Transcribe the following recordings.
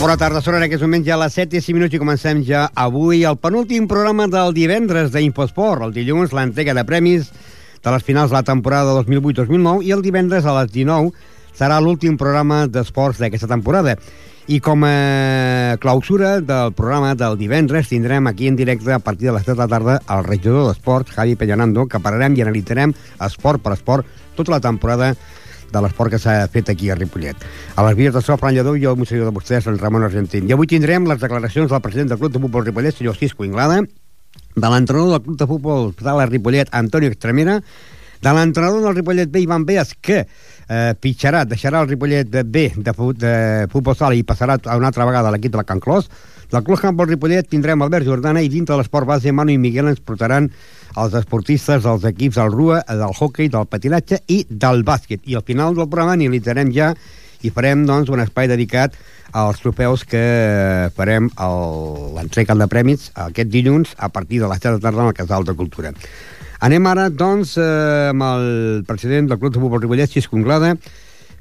Bona tarda, són en aquests moments ja a les 7 i 5 minuts i comencem ja avui el penúltim programa del divendres d'Infosport. El dilluns l'entrega de premis de les finals de la temporada 2008-2009 i el divendres a les 19 serà l'últim programa d'esports d'aquesta temporada. I com a clausura del programa del divendres tindrem aquí en directe a partir de les 3 de la tarda el regidor d'esports, Javi Pellanando, que parlarem i analitzarem esport per esport tota la temporada de l'esport que s'ha fet aquí a Ripollet. A les vies de so, Fran Lledó i el museu de vostès, en Ramon Argentín. I avui tindrem les declaracions del president del Club de Futbol Ripollet, senyor Cisco Inglada, de l'entrenador del Club de Futbol de la Ripollet, Antonio Extremera, de l'entrenador del Ripollet B, Ivan Beas, que eh, pitjarà, deixarà el Ripollet B de, de futbol sala i passarà una altra vegada a l'equip de la Can Clos. Del Club Handball Ripollet tindrem Albert Jordana i dintre de l'esport base Manu i Miguel ens portaran els esportistes dels equips del RUA, del hockey, del patinatge i del bàsquet. I al final del programa analitzarem ja i farem doncs, un espai dedicat als trofeus que farem l'entrega de premis aquest dilluns a partir de les 7 de tarda al Casal de Cultura. Anem ara, doncs, eh, amb el president del Club de Futbol Ripollet, Xisco Conglada,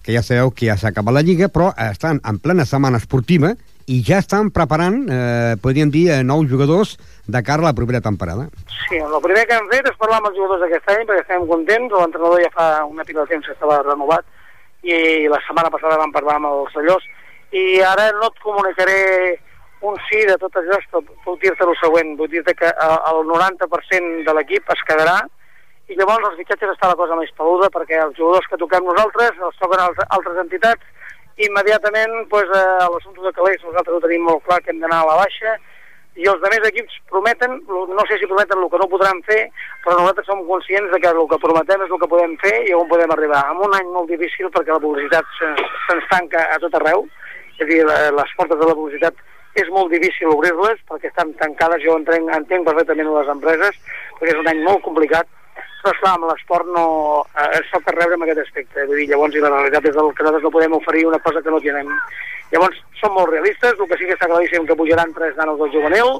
que ja sabeu que ja s'ha acabat la Lliga, però estan en plena setmana esportiva i ja estan preparant, eh, podríem dir, eh, nous jugadors de cara a la propera temporada. Sí, el primer que hem fet és parlar amb els jugadors d'aquest any perquè estem contents, l'entrenador ja fa una pila de temps que estava renovat i la setmana passada vam parlar amb els Sallós i ara no et comunicaré un sí de tot això, puc dir-te el següent, vull dir-te que el 90% de l'equip es quedarà i llavors els fitxatges està la cosa més peluda perquè els jugadors que toquem nosaltres els toquen altres entitats. Immediatament pues, eh, l'assumpte de calés nosaltres ho tenim molt clar que hem d'anar a la baixa i els altres equips prometen, no sé si prometen el que no podran fer, però nosaltres som conscients de que el que prometem és el que podem fer i on podem arribar. En un any molt difícil perquè la publicitat se'ns tanca a tot arreu, és a dir, les portes de la publicitat és molt difícil obrir-les perquè estan tancades, jo entenc, entenc perfectament les empreses, perquè és un any molt complicat, però esclar, amb l'esport no eh, es pot rebre en aquest aspecte. Vull dir, llavors, i la realitat és que nosaltres no podem oferir una cosa que no tenim. Llavors, som molt realistes, el que sí que està claríssim que pujaran tres nanos del juvenil,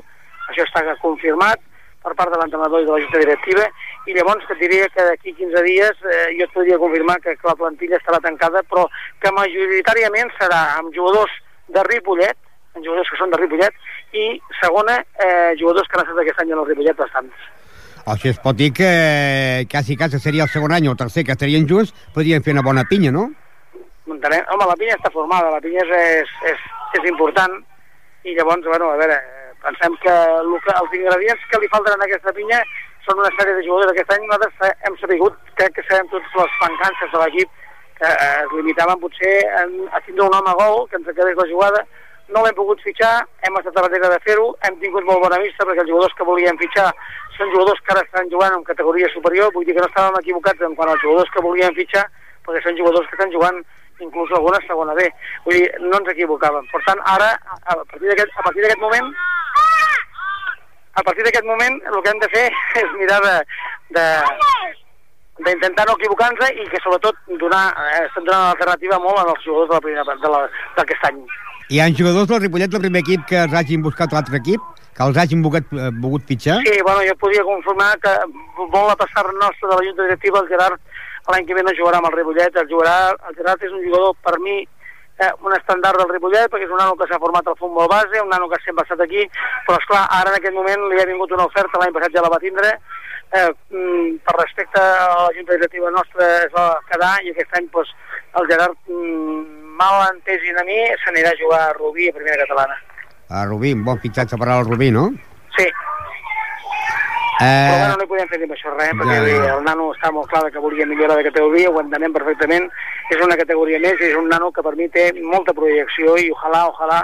això està confirmat per part de l'entrenador i de la junta directiva, i llavors que et diria que d'aquí 15 dies eh, jo et podria confirmar que, que la plantilla estarà tancada, però que majoritàriament serà amb jugadors de Ripollet, amb jugadors que són de Ripollet, i segona, eh, jugadors que han estat aquest any en el Ripollet bastants. Sigui, es pot dir que quasi, quasi seria el segon any o el tercer que estarien junts, podrien fer una bona pinya, no? Entenem. Home, la pinya està formada, la pinya és, és, és, important, i llavors, bueno, a veure, pensem que, el que els ingredients que li falten a aquesta pinya són una sèrie de jugadors. Aquest any nosaltres hem sabut, crec que sabem totes les mancances de l'equip, que eh, es limitaven potser a, a tindre un home gol, que ens acabés la jugada, no l'hem pogut fitxar, hem estat a darrere de fer-ho, hem tingut molt bona vista perquè els jugadors que volíem fitxar són jugadors que ara estan jugant en categoria superior, vull dir que no estàvem equivocats en quant als jugadors que volíem fitxar, perquè són jugadors que estan jugant inclús alguna segona B. Vull dir, no ens equivocàvem. Per tant, ara, a partir d'aquest moment, a partir d'aquest moment, el que hem de fer és mirar de, de, d'intentar no equivocar-nos i que sobretot donar, eh, estem donant l'alternativa molt als jugadors de la primera de la- d'aquest any. Hi ha jugadors del Ripollet del primer equip que els hagin buscat l'altre equip? Que els hagin volgut, eh, volgut fitxar? Sí, bueno, jo podia confirmar que molt a passar nostre de la Junta Directiva, el Gerard l'any que ve no jugarà amb el Ripollet, el, jugarà, el Gerard és un jugador per mi eh, un estandard del Ripollet, perquè és un nano que s'ha format al futbol base, un nano que sempre ha estat aquí, però esclar, ara en aquest moment li ha vingut una oferta, l'any passat ja la va tindre, eh, mm, per respecte a la Junta Directiva nostra es va quedar i aquest any doncs, el Gerard, mm, mal entesin a mi, s'anirà a jugar a Rubí a primera catalana. A Rubí, un bon fitxatge per al Rubí, no? Sí, però Eh, bueno, no hi podem fer amb això res, perquè Ja, ja. el nano està molt clar que volia millorar de categoria, ho entenem perfectament, és una categoria més, és un nano que per mi té molta projecció i ojalà, ojalà,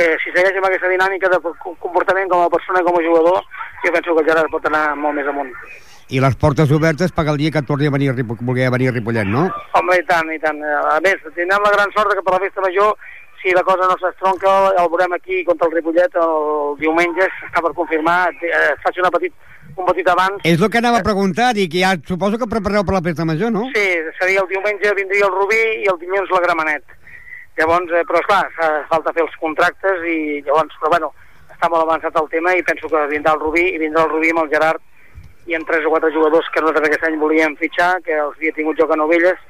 eh, si segueix amb aquesta dinàmica de co- comportament com a persona com a jugador, jo penso que el Gerard pot anar molt més amunt. I les portes obertes perquè el dia que torni a venir, vulgui venir a Ripollet, no? Home, i tant, i tant. A més, tindrem la gran sort que per la festa major, si la cosa no s'estronca, el veurem aquí contra el Ripollet el diumenge, està per confirmar, eh, faig una petit, un petit abans, És el que anava a preguntar, i que ja suposo que prepareu per la festa major, no? Sí, seria el diumenge vindria el Rubí i el dilluns la Gramenet. Llavors, eh, però esclar, fa falta fer els contractes i llavors, però bueno, està molt avançat el tema i penso que vindrà el Rubí i vindrà el Rubí amb el Gerard i amb tres o quatre jugadors que nosaltres aquest any volíem fitxar, que els havia tingut joc a Novelles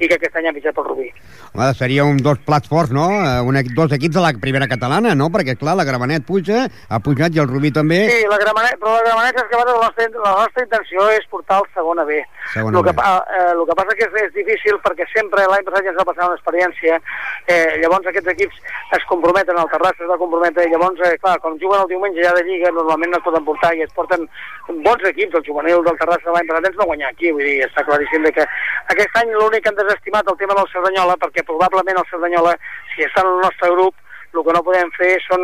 i que aquest any han fitxat pel Rubí. Home, seria un dos plats forts, no? Eh, Un, dos equips de la primera catalana, no? Perquè, clar, la Gramenet puja, ha pujat i el Rubí també. Sí, la Gramenet, però la Gramenet és que la nostra, la nostra intenció és portar el segona B. Segona el, que, B. eh, el que passa que és, és difícil perquè sempre l'any passat ja ens va passar una experiència, eh, llavors aquests equips es comprometen, el Terrassa es va comprometre, i llavors, eh, clar, quan juguen el diumenge ja de Lliga, normalment no es poden portar i es porten bons equips, el juvenil del Terrassa l'any passat ens va guanyar aquí, vull dir, està claríssim de que aquest any l'únic que han desestimat el tema del Cerdanyola, perquè probablement el Cerdanyola, si està en el nostre grup, el que no podem fer són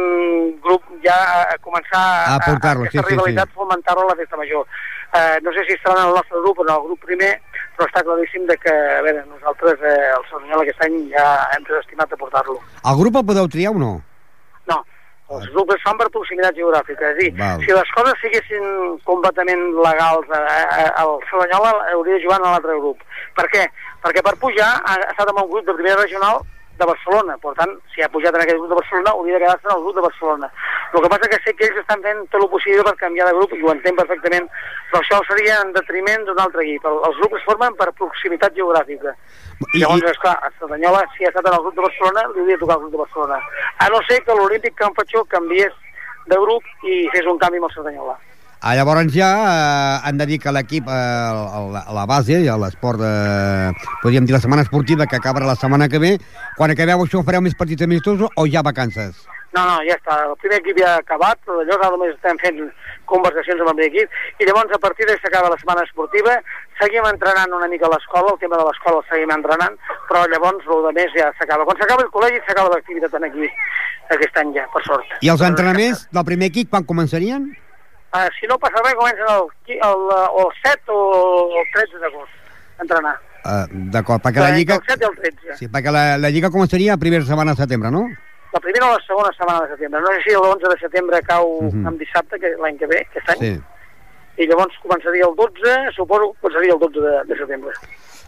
grup ja a començar A portar-lo, aquesta sí, sí, rivalitat sí. fomentar-lo a la festa major. Eh, no sé si estaran en el nostre grup o en el grup primer, però està claríssim de que, a veure, nosaltres, eh, el Cerdanyola aquest any ja hem desestimat de portar-lo. El grup el podeu triar o no? No, els grups fan per proximitat geogràfica. És a dir, Val. si les coses siguessin completament legals, eh, eh, el Cerdanyola hauria de jugar en l'altre grup. Per què? Perquè per pujar ha estat en un grup de primera regional de Barcelona. Per tant, si ha pujat en aquest grup de Barcelona, hauria de quedar-se en el grup de Barcelona. El que passa que sé que ells estan fent tot el possible per canviar de grup, i ho entenc perfectament, però això seria en detriment d'un altre equip. El, els grups es formen per proximitat geogràfica. I- Llavors, esclar, a Cerdanyola, si ha estat en el grup de Barcelona, li hauria de tocar el grup de Barcelona. A no ser que l'Olímpic Can Fatxó canviés de grup i fes un canvi amb el Cerdanyola. Ah, llavors ja eh, han de dir que l'equip, eh, la, la base, ja l'esport, eh, podríem dir la setmana esportiva, que acabarà la setmana que ve, quan acabeu això fareu més partits amistosos o ja vacances? No, no, ja està. El primer equip ja ha acabat, però llavors ara només estem fent conversacions amb el primer equip, i llavors a partir de s'acaba la setmana esportiva, seguim entrenant una mica a l'escola, el tema de l'escola el seguim entrenant, però llavors el de més ja s'acaba. Quan s'acaba el col·legi s'acaba l'activitat aquí, aquest any ja, per sort. I els entrenaments del primer equip quan començarien? Uh, si no passa res, comencen el, el, el, el 7 o el 13 d'agost a entrenar. Uh, D'acord, perquè la Entre Lliga... El 7 i el 13. Sí, perquè la, la Lliga començaria a primera setmana de setembre, no? La primera o la segona setmana de setembre. No sé si l'11 de setembre cau uh. -huh. en dissabte, que l'any que ve, aquest any, Sí. i llavors començaria el 12, suposo que començaria el 12 de, de setembre.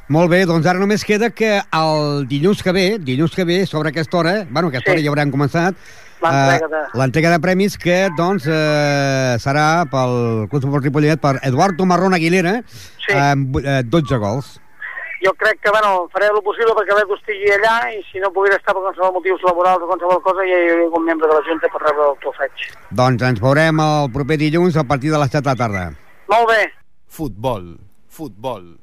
Molt bé, doncs ara només queda que el dilluns que ve, dilluns que ve, sobre aquesta hora, bueno, aquesta Sí. hora ja haurem començat, L'entrega eh, de- l'entrega de premis que, doncs, eh, serà pel Club Futbol Ripollet per Eduardo Marrón Aguilera, Sí. amb eh, 12 gols. Jo crec que, bueno, faré el possible perquè l'Edu estigui allà i si no pogués estar per qualsevol motius laborals o qualsevol cosa, ja hi hauria algun membre de la Junta per rebre el trofeig. Doncs ens veurem el proper dilluns a partir de les 7 de la tarda. Molt bé. Futbol, futbol.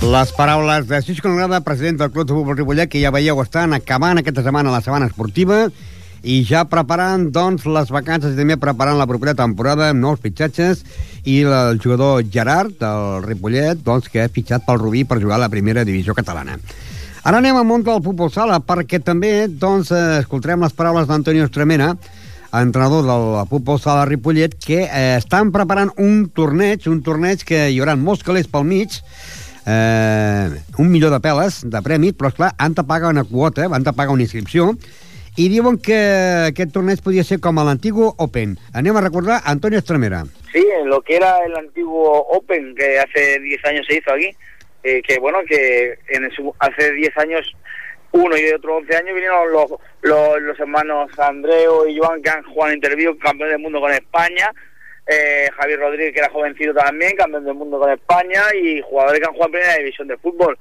Les paraules de Xisco Noguera, president del Club de Futbol Ripollet, que ja veieu estan acabant aquesta setmana la setmana esportiva i ja preparant doncs, les vacances i també preparant la propera temporada amb nous fitxatges i el jugador Gerard del Ripollet doncs, que ha fitxat pel Rubí per jugar a la primera divisió catalana. Ara anem al món del futbol sala perquè també doncs, escoltarem les paraules d'Antonio Estremena, entrenador del futbol sala Ripollet, que eh, estan preparant un torneig, un torneig que hi haurà molts calés pel mig, eh, un milió de peles de premis, però esclar, han de pagar una quota, han de pagar una inscripció, i diuen que aquest torneig podia ser com a l'antigo Open. Anem a recordar Antonio Estremera. Sí, lo que era el antiguo Open que hace 10 años se hizo aquí, eh, que bueno, que en su- hace 10 años, uno y otro 11 años, vinieron los, los, los hermanos Andreo y Joan, que han jugado en Interview, campeón del mundo con España, eh, Javier Rodríguez, que era jovencito también, campeón del mundo con España, y jugadores que han jugado en primera división de fútbol.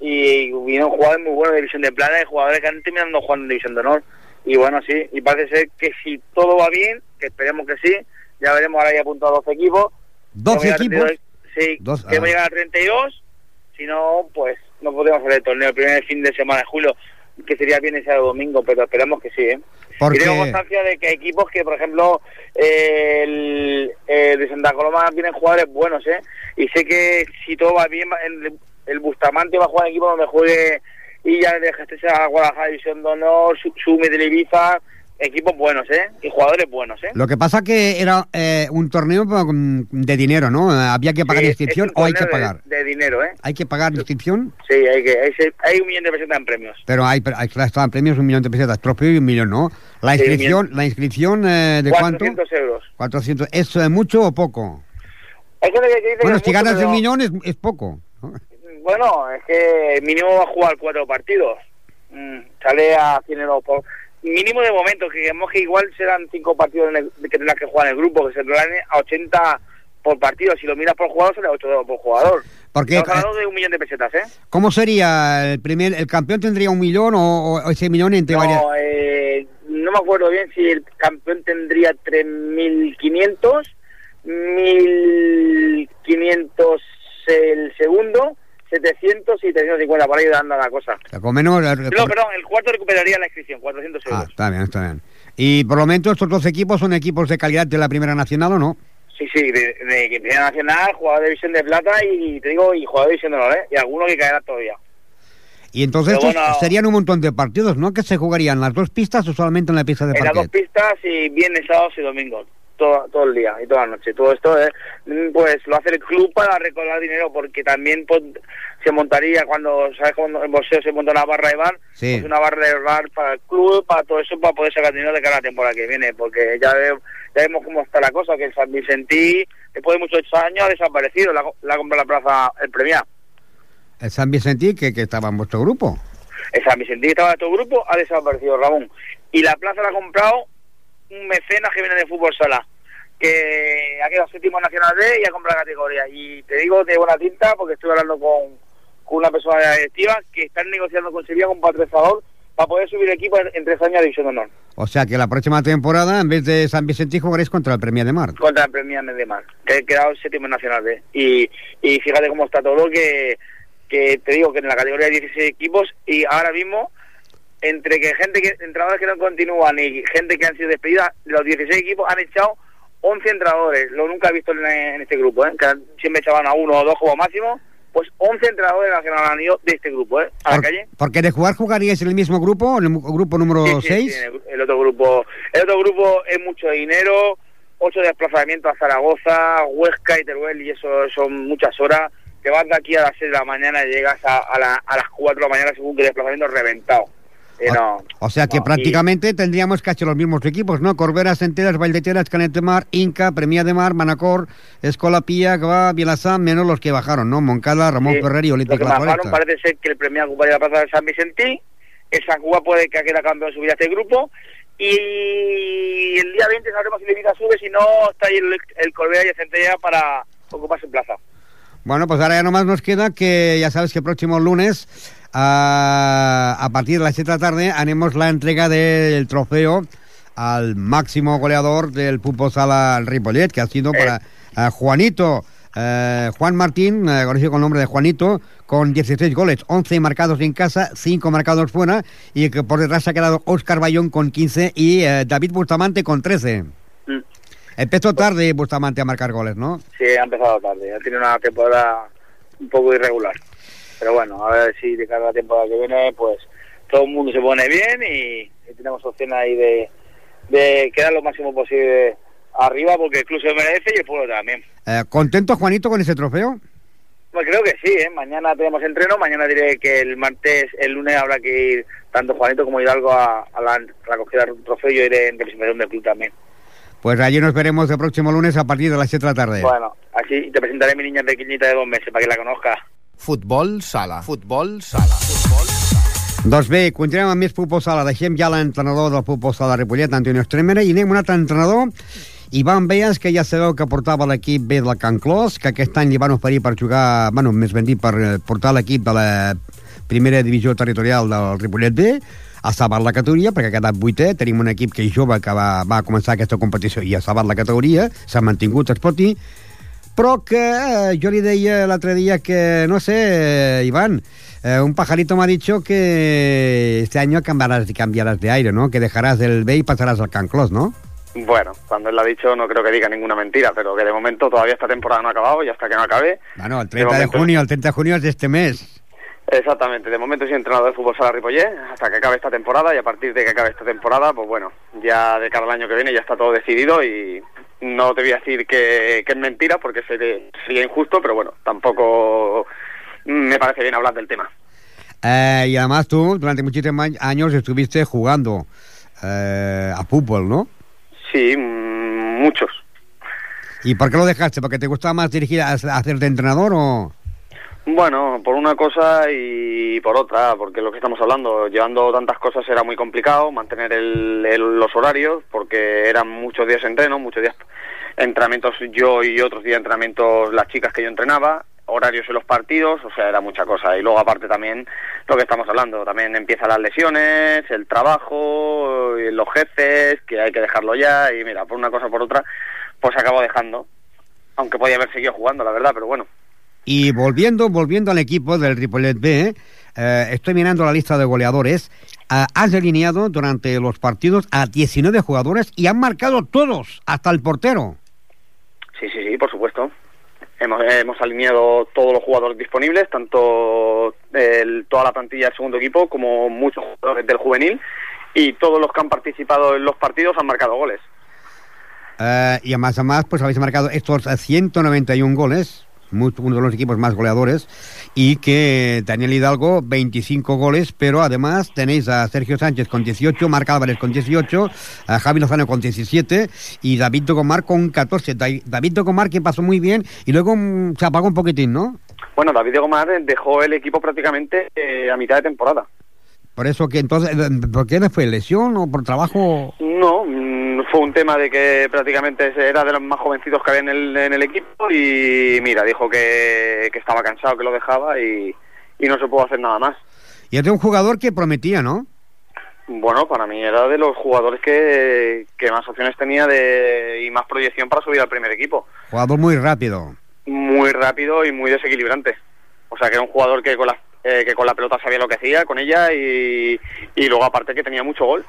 Y vinieron jugadores muy buenos de división de plata y jugadores que han terminado jugando en división de honor. Y bueno, sí, y parece ser que si todo va bien, que esperemos que sí, ya veremos, ahora ya apuntado 12 equipos. 12 Queremos llegar a equipos? 32, Sí, Dos- queremos ah. llegar a 32, si no, pues no podemos hacer el torneo el primer fin de semana de julio, que sería bien ese domingo, pero esperamos que sí, ¿eh? Porque- Y tengo constancia de que hay equipos que, por ejemplo, eh, el, el de Santa Coloma tienen jugadores buenos, ¿eh? Y sé que si todo va bien, el, el Bustamante va a jugar en equipo donde juegue y ya de a Guadalajara División de Honor, Su- Sume de Ibiza, equipos buenos, ¿eh? Y jugadores buenos, ¿eh? Lo que pasa que era eh, un torneo de dinero, ¿no? Había que pagar Sí, inscripción es o hay que de- pagar. De, dinero, ¿eh? ¿Hay que pagar inscripción? Sí, hay que hay, hay un millón de pesetas en premios. Pero hay, hay estaban premios un millón de pesetas, trofeo y un millón, ¿no? La Sí, inscripción, la inscripción eh, ¿de cuánto? 400 euros. 400. ¿Es eh, mucho o poco? Hay gente que dice Bueno, que si es mucho, ganas pero- un millón es, es poco. ¿no? Bueno, es que mínimo va a jugar cuatro partidos. Mm, sale a 100 euros por... Mínimo de momento, que digamos que igual serán cinco partidos en el- que tendrás que jugar en el grupo, que se traen a 80 por partido. Si lo miras por jugador, será 8 euros por jugador. Porque, Estamos hablando de un millón de pesetas, ¿eh? ¿Cómo sería el primer, el campeón tendría un millón o, o ese millón entre varias? No, eh, no me acuerdo bien si el campeón tendría 3.500, 1.500 el segundo, 700 y 350, por ahí dando la cosa. O sea, con menos, No, perdón, el cuarto recuperaría la inscripción, 400 Ah, euros. está bien, está bien. Y por lo menos estos dos equipos son equipos de calidad de la Primera Nacional o no? Sí, sí, de, de, de Primera Nacional, jugador de división de plata y te digo, y jugador de división de honor, ¿eh? Y alguno que caerá todavía. Y entonces estos bueno- serían un montón de partidos, ¿no? Que se jugarían las dos pistas o solamente en la pista de En las dos pistas y viernes, sábados y domingos. Todo, todo el día y toda la noche. Todo esto, eh, mm, pues lo hace el club para recaudar dinero porque también pues, se montaría cuando, ¿sabes? Cuando en boxeo se monta una barra de bar, Sí. pues una barra de bar para el club, para todo eso, para poder sacar dinero de cara a la temporada que viene. Porque ya, ve- ya vemos cómo está la cosa, que el San Vicentí, después de muchos años, ha desaparecido. La, la compra la plaza el premia. El San Vicentí, que, que estaba en vuestro grupo. El San Vicentí que estaba en tu grupo ha desaparecido, Ramón. Y la plaza la ha comprado un mecenas que viene de fútbol sala, que ha quedado séptimo en Nacional D y ha comprado la categoría. Y te digo de buena tinta, porque estoy hablando con, con una persona de la directiva, que están negociando con Sevilla, con un patrocinador, para poder subir el equipo en, en tres años a División de Honor, O sea que la próxima temporada, en vez de San Vicentí, jugaréis contra el Premia de Mar. contra el Premia de Mar, que ha quedado séptimo en Nacional D. Y, y fíjate cómo está todo, que, que te digo que en la categoría hay 16 equipos y ahora mismo entre que gente que entrenadores que no continúan y gente que han sido despedidas, los 16 equipos han echado 11 entrenadores. Lo nunca he visto en, en este grupo, ¿eh? que siempre echaban a uno o dos como máximo. Pues 11 entrenadores nacionales han ido de este grupo, ¿eh? A la calle. porque de jugar jugaríais en el mismo grupo, en el grupo número Sí, sí, 6. sí, el, el otro grupo el otro grupo es mucho dinero, ocho desplazamientos a Zaragoza, Huesca y Teruel y eso son muchas horas. Te vas de aquí a las 6 de la mañana y llegas a, a, la- a las 4 de la mañana según que desplazamiento reventado. No, O sea que no, y- prácticamente tendríamos casi los mismos equipos, ¿no? Corberas, Enteras, Valdeteras, Canet de Mar, Inca, Premia de Mar, Manacor, Escola Pía, Gaba, Vilasán, menos los que bajaron, ¿no? Moncada, Ramón Sí, Ferrer y Olímpica La bajaron parece ser que el premio ocuparía la plaza de San Vicentí, el San Cuba puede que quede campeón de subir a este grupo y el día 20 sabremos si Levita sube, si no está ahí el, el Corbera y el Centella para ocuparse plaza. Bueno, pues ahora ya nomás nos queda que ya sabes que el próximo lunes a, a partir de las 7 de la tarde haremos la entrega del trofeo al máximo goleador del fútbol sala Ripollet, que ha sido para eh, Juanito, eh, Juan Martín, eh, conocido con el nombre de Juanito, con 16 goles, 11 marcados en casa, 5 marcados fuera, y que por detrás se ha quedado Óscar Bayón con 15 y eh, David Bustamante con 13. Mm. Empezó tarde Bustamante a marcar goles, ¿no? Sí, ha empezado tarde, ha tenido una temporada un poco irregular. Pero bueno, a ver si de cara a la temporada que viene, pues todo el mundo se pone bien y, y tenemos opción ahí de, de quedar lo máximo posible arriba porque el club se merece y el pueblo también. Eh, ¿Contento, Juanito, con ese trofeo? Pues creo que sí, ¿eh? mañana tenemos entreno, mañana diré que el martes, el lunes habrá que ir tanto Juanito como Hidalgo a, a la recogida de un trofeo y yo iré en representación del club también. Pues allí nos veremos el próximo lunes a partir de las 7 de la tarde. Bueno, así te presentaré a mi niña pequeñita de dos meses para que la conozca. Futbol sala. Futbol sala. Futbol sala. Doncs bé, continuem amb més futbol sala. Deixem ja l'entrenador del futbol sala de Ripollet, Antonio Estremera, i anem un altre entrenador, Ivan Beas, que ja sabeu que portava l'equip B del Can Clos, que aquest any li van oferir per jugar, bueno, més ben dit, per eh, portar l'equip de la primera divisió territorial del Ripollet B, ha salvat la categoria perquè ha quedat vuitè, tenim un equip que és jove que va, va començar aquesta competició i ha salvat la categoria, s'ha mantingut, es pot dir, però que eh, jo li deia l'altre dia que, no sé, eh, Iván, eh, un pajarito me ha dicho que este año cambiarás, cambiarás de aire, ¿no? Que dejarás el B y pasarás al Canclos, ¿no? Bueno, cuando él lo ha dicho no creo que diga ninguna mentira, pero que de momento todavía esta temporada no ha acabado y hasta que no acabe. Bueno, el de 30 de, momento- junio, el 30 de junio es de este mes. Exactamente, de momento soy entrenador de fútbol sala Ripollet hasta que acabe esta temporada y a partir de que acabe esta temporada, pues bueno, ya de cara al año que viene ya está todo decidido y no te voy a decir que, que es mentira porque sería, sería injusto, pero bueno, tampoco me parece bien hablar del tema. Eh, y además tú, durante muchísimos años, estuviste jugando eh, a fútbol, ¿no? Sí, muchos. ¿Y por qué lo dejaste? ¿Porque te gustaba más dirigir a, a hacer de entrenador o...? Bueno, por una cosa y por otra, porque lo que estamos hablando, llevando tantas cosas era muy complicado, mantener el- el- los horarios, porque eran muchos días entreno, muchos días entrenamientos yo y otros días entrenamientos las chicas que yo entrenaba, horarios en los partidos, o sea, era mucha cosa. Y luego aparte también lo que estamos hablando, también empiezan las lesiones, el trabajo, los jefes, que hay que dejarlo ya, y mira, por una cosa por otra, pues acabo dejando. Aunque podía haber seguido jugando, la verdad, pero bueno. Y volviendo, volviendo al equipo del Ripollet B, eh, estoy mirando la lista de goleadores. Ah, has delineado durante los partidos a 19 jugadores y han marcado todos, hasta el portero. Sí, sí, sí, por supuesto. Hemos, hemos alineado todos los jugadores disponibles, tanto el- toda la plantilla del segundo equipo como muchos jugadores del juvenil, y todos los que han participado en los partidos han marcado goles. Eh, y además, además, pues habéis marcado estos eh, 191 goles, muy- uno de los equipos más goleadores, y que Daniel Hidalgo, 25 goles, pero además tenéis a Sergio Sánchez con 18, Marc Álvarez con 18, a Javi Lozano con 17 y David Dogomar con 14. Da- David Dogomar que pasó muy bien y luego mm, se apagó un poquitín, ¿no? Bueno, David Gomar dejó el equipo prácticamente eh, a mitad de temporada. Por eso que entonces, eh, ¿por qué fue lesión o por trabajo? No, fue un tema de que prácticamente era de los más jovencitos que había en el, en el equipo y mira, dijo que, que estaba cansado, que lo dejaba y, y no se pudo hacer nada más. Y es de un jugador que prometía, ¿no? Bueno, para mí era de los jugadores que, que más opciones tenía de, y más proyección para subir al primer equipo. Jugador muy rápido. Muy rápido y muy desequilibrante. O sea, que era un jugador que con la, eh, que con la pelota sabía lo que hacía con ella y, y luego aparte que tenía mucho gol.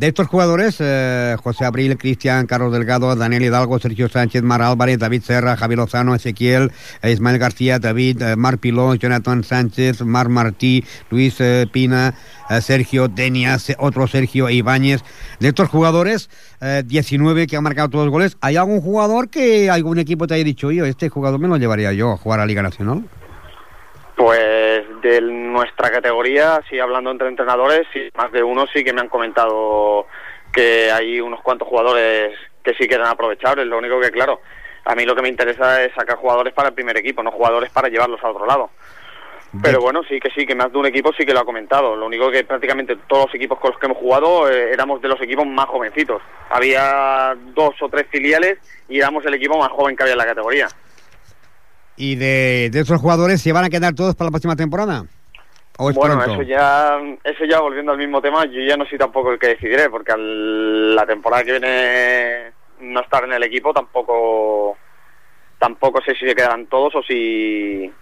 De estos jugadores, eh, José Abril, Cristian, Carlos Delgado, Daniel Hidalgo, Sergio Sánchez, Mar Álvarez, David Serra, Javier Lozano, Ezequiel, Ismael García, David, eh, Mar Piló, Jonathan Sánchez, Mar Martí, Luis eh, Pina, Sergio Denias, otro Sergio Ibáñez. De estos jugadores, eh, 19 que han marcado todos los goles, ¿hay algún jugador que algún equipo te haya dicho, yo, este jugador me lo llevaría yo a jugar a Liga Nacional? Pues de nuestra categoría, sí, hablando entre entrenadores, sí, más de uno sí que me han comentado que hay unos cuantos jugadores que sí que eran aprovechables. Lo único que, claro, a mí lo que me interesa es sacar jugadores para el primer equipo, no jugadores para llevarlos a otro lado. Pero bueno, sí que sí, que más de un equipo sí que lo ha comentado. Lo único que prácticamente todos los equipos con los que hemos jugado eh, éramos de los equipos más jovencitos. Había dos o tres filiales y éramos el equipo más joven que había en la categoría. ¿Y de, de esos jugadores se van a quedar todos para la próxima temporada? ¿O es bueno, pronto? eso ya, eso ya volviendo al mismo tema, yo ya no soy tampoco el que decidiré, porque al- la temporada que viene no estar en el equipo tampoco, tampoco sé si se quedarán todos o si,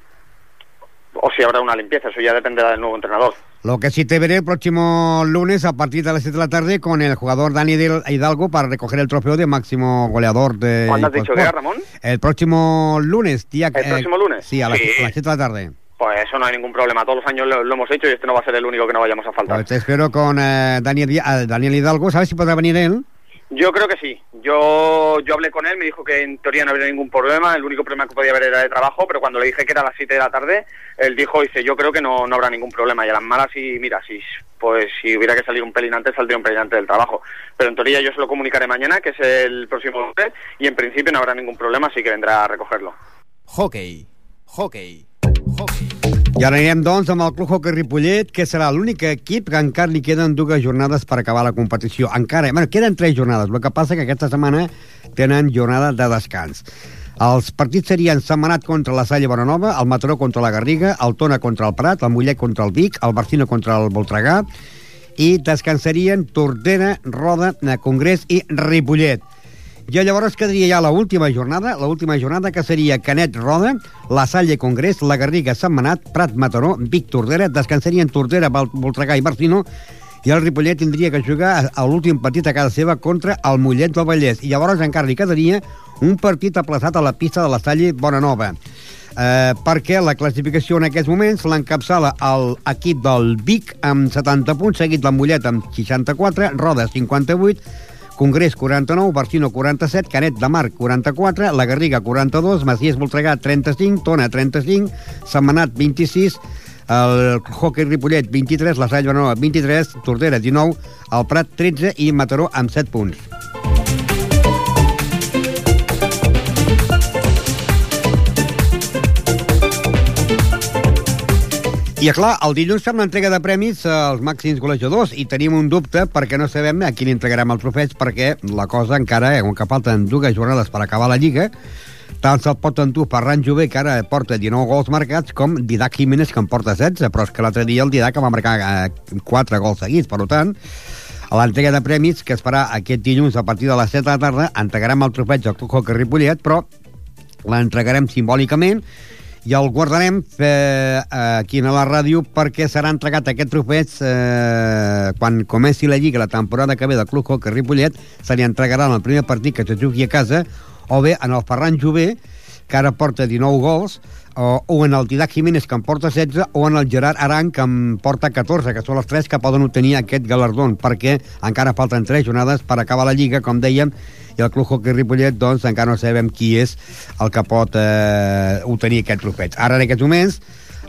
o si habrá una limpieza. Eso ya dependerá del nuevo entrenador. Lo que sí te veré el próximo lunes a partir de las 7 de la tarde con el jugador Dani Hidalgo para recoger el trofeo de máximo goleador de. ¿Cuándo has dicho que Ramón? El próximo lunes, día ¿El próximo lunes? Sí, a las, Sí. a las 7 de la tarde. Pues eso no hay ningún problema. Todos los años lo, lo hemos hecho y este no va a ser el único que no vayamos a faltar. Pues te espero con eh, Daniel, ah, Daniel Hidalgo. ¿Sabes si podrá venir él? Yo creo que sí. Yo, yo hablé con él, me dijo que en teoría no habría ningún problema, el único problema que podía haber era de trabajo, pero cuando le dije que era a las 7 de la tarde, él dijo, dice, yo creo que no, no habrá ningún problema. Y a las malas, y mira, si, pues si hubiera que salir un pelín antes, saldría un pelín antes del trabajo. Pero en teoría yo se lo comunicaré mañana, que es el próximo lunes, y en principio no habrá ningún problema, así que vendrá a recogerlo. Hockey, hockey, hockey. I ara anirem, doncs, amb el Club Hockey Ripollet, que serà l'únic equip que encara li queden dues jornades per acabar la competició. Encara, bueno, queden tres jornades, el que passa que aquesta setmana tenen jornada de descans. Els partits serien Setmanat contra la Salle Bonanova, el Mataró contra la Garriga, el Tona contra el Prat, el Mollet contra el Vic, el Barcino contra el Voltregà, i descansarien Tordera, Roda, Congrés i Ripollet. Ja llavors quedaria ja l'última jornada, l'última jornada que seria Canet Roda, la Salle Congrés, la Garriga Setmanat, Prat Mataró, Vic Tordera, descansarien Tordera, Voltregà i Barcino, i el Ripollet tindria que jugar a- l'últim partit a casa seva contra el Mollet del Vallès. I llavors encara li quedaria un partit aplaçat a la pista de la Salle Bonanova. Eh, perquè la classificació en aquests moments l'encapçala l'equip del Vic amb 70 punts, seguit del Mollet amb 64, Roda 58, Congrés 49, Barcino 47, Canet de Mar 44, La Garriga 42, Maciès Voltregà 35, Tona 35, Setmanat 26, el Hockey Ripollet 23, la Sall Bonanova 23, Tordera 19, el Prat 13 i Mataró amb 7 punts. I, clar, el dilluns fem l'entrega de premis als màxims golejadors i tenim un dubte perquè no sabem a qui li entregarem els trofeig perquè la cosa encara, eh, com que falten dues jornades per acabar la Lliga, tant se'l pot endur Ferran Jové, que ara porta 19 gols marcats, com Didac Jiménez, que en porta 16, però és que l'altre dia el Didac va marcar eh, 4 gols seguits, per tant, a l'entrega de premis, que es farà aquest dilluns a partir de les 7 de la tarda, entregarem el trofeig al Club Hockey Ripollet, però l'entregarem simbòlicament i el guardarem eh, aquí a la ràdio perquè serà entregat aquest trofeig eh, quan comenci la Lliga la temporada que ve del Club Hockey Ripollet se li entregarà en el primer partit que se jugui a casa o bé en el Ferran Jové que ara porta 19 gols o, o en el Didac Jiménez que en porta 16 o en el Gerard Aran que en porta 14 que són els tres que poden obtenir aquest galardó perquè encara falten tres jornades per acabar la Lliga com dèiem i el Club Hockey Ripollet doncs encara no sabem qui és el que pot eh, obtenir aquest trofeig. Ara en aquests moments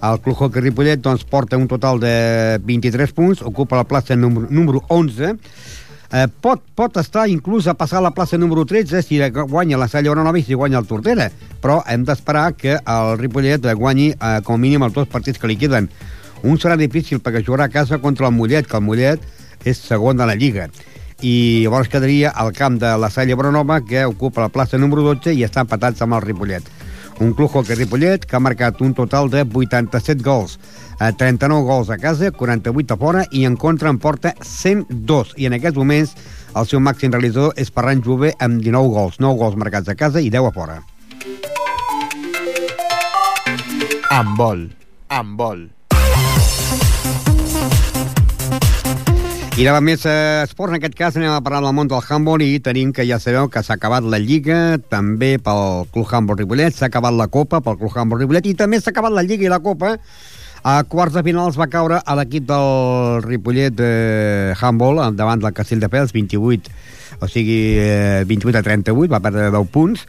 el Club Hockey Ripollet doncs, porta un total de 23 punts, ocupa la plaça número, número 11, eh, pot, pot estar inclús a passar la plaça número 13 si guanya la Salla Bonanova i si guanya el Tordera, però hem d'esperar que el Ripollet guanyi eh, com a mínim els dos partits que li queden. Un serà difícil perquè jugarà a casa contra el Mollet, que el Mollet és segon de la Lliga i llavors quedaria al camp de la Salla Bonanova que ocupa la plaça número 12 i està empatats amb el Ripollet. Un club hockey Ripollet que ha marcat un total de 87 gols, eh, 39 gols a casa, 48 a fora i en contra en porta 102 i en aquests moments el seu màxim realitzador és Ferran Jové amb 19 gols, 9 gols marcats a casa i 10 a fora. Amb vol, amb vol. I ara més eh, esports, en aquest cas anem a parlar del món del handball i tenim que ja sabeu que s'ha acabat la Lliga, també pel Club Handball Ripollet, s'ha acabat la Copa pel Club Handball Ripollet i també s'ha acabat la Lliga i la Copa. A quarts de finals va caure a l'equip del Ripollet de Handball davant del Castelldefels, 28, o sigui, eh, 28 a 38, va perdre 10 punts,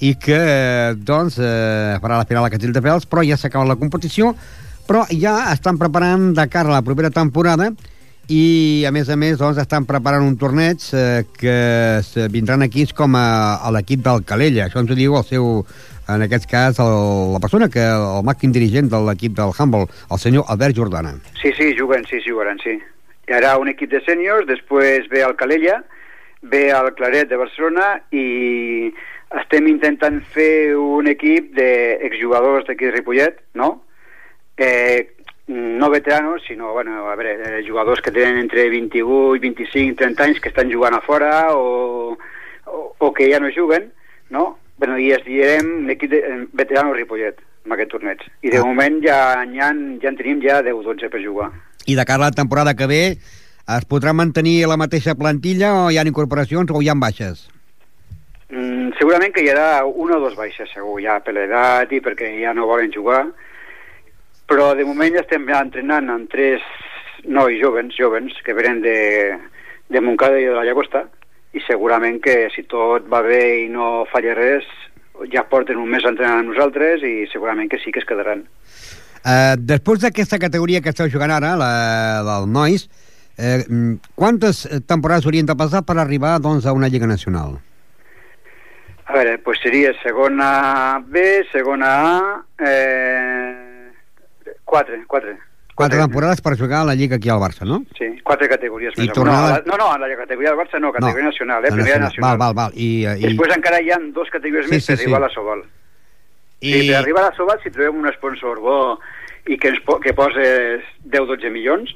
i que, eh, doncs, eh, farà la final a Castelldefels, però ja s'ha acabat la competició, però ja estan preparant de cara a la propera temporada i a més a més doncs, estan preparant un torneig eh, que vindran aquí com a, a l'equip del Calella això ens ho diu el seu en aquest cas el, la persona que el màxim dirigent de l'equip del handball el senyor Albert Jordana Sí, sí, juguen, sí, jugaran, sí. Hi haurà un equip de sèniors, després ve el Calella, ve el Claret de Barcelona i estem intentant fer un equip d'exjugadors d'aquí de Ripollet, no? Eh, no veteranos, sinó, bueno, a veure, eh, jugadors que tenen entre 28, 25, 30 anys que estan jugant a fora o, o, o que ja no juguen, no? Bueno, I es direm un equip de eh, veteranos Ripollet en aquest torneig. I de Ah. moment ja, ja, en, ja en tenim ja 10-12 per jugar. i de cara a la temporada que ve es podrà mantenir la mateixa plantilla o hi ha incorporacions o hi ha baixes? Mm, segurament que hi haurà una o dos baixes, segur, ja per l'edat i perquè ja no volen jugar. Però de moment ja estem entrenant amb tres nois jovens, jovens que venen de, de Montcada i de la Llagosta i segurament que si tot va bé i no falla res ja porten un mes entrenant amb nosaltres i segurament que sí que es quedaran. Uh, després d'aquesta categoria que esteu jugant ara, la del Nois, eh, mm, quantes temporades haurien de passar per arribar doncs, a una Lliga Nacional? A veure, pues seria segona B, segona A, eh, quatre, quatre. Quatre temporades per jugar a la Lliga aquí al Barça, no? Sí, quatre categories I més. tornada- No, no, no, en la categoria del Barça no, categoria No, nacional, eh, primera nacional. nacional. Val, val, val. I, eh, i, Després encara hi ha dos categories Sí, més sí, per sí. arribar a la Sobal. i, I per arribar a la Sobal, si trobem un sponsor bo i que, ens po que poses 10-12 milions,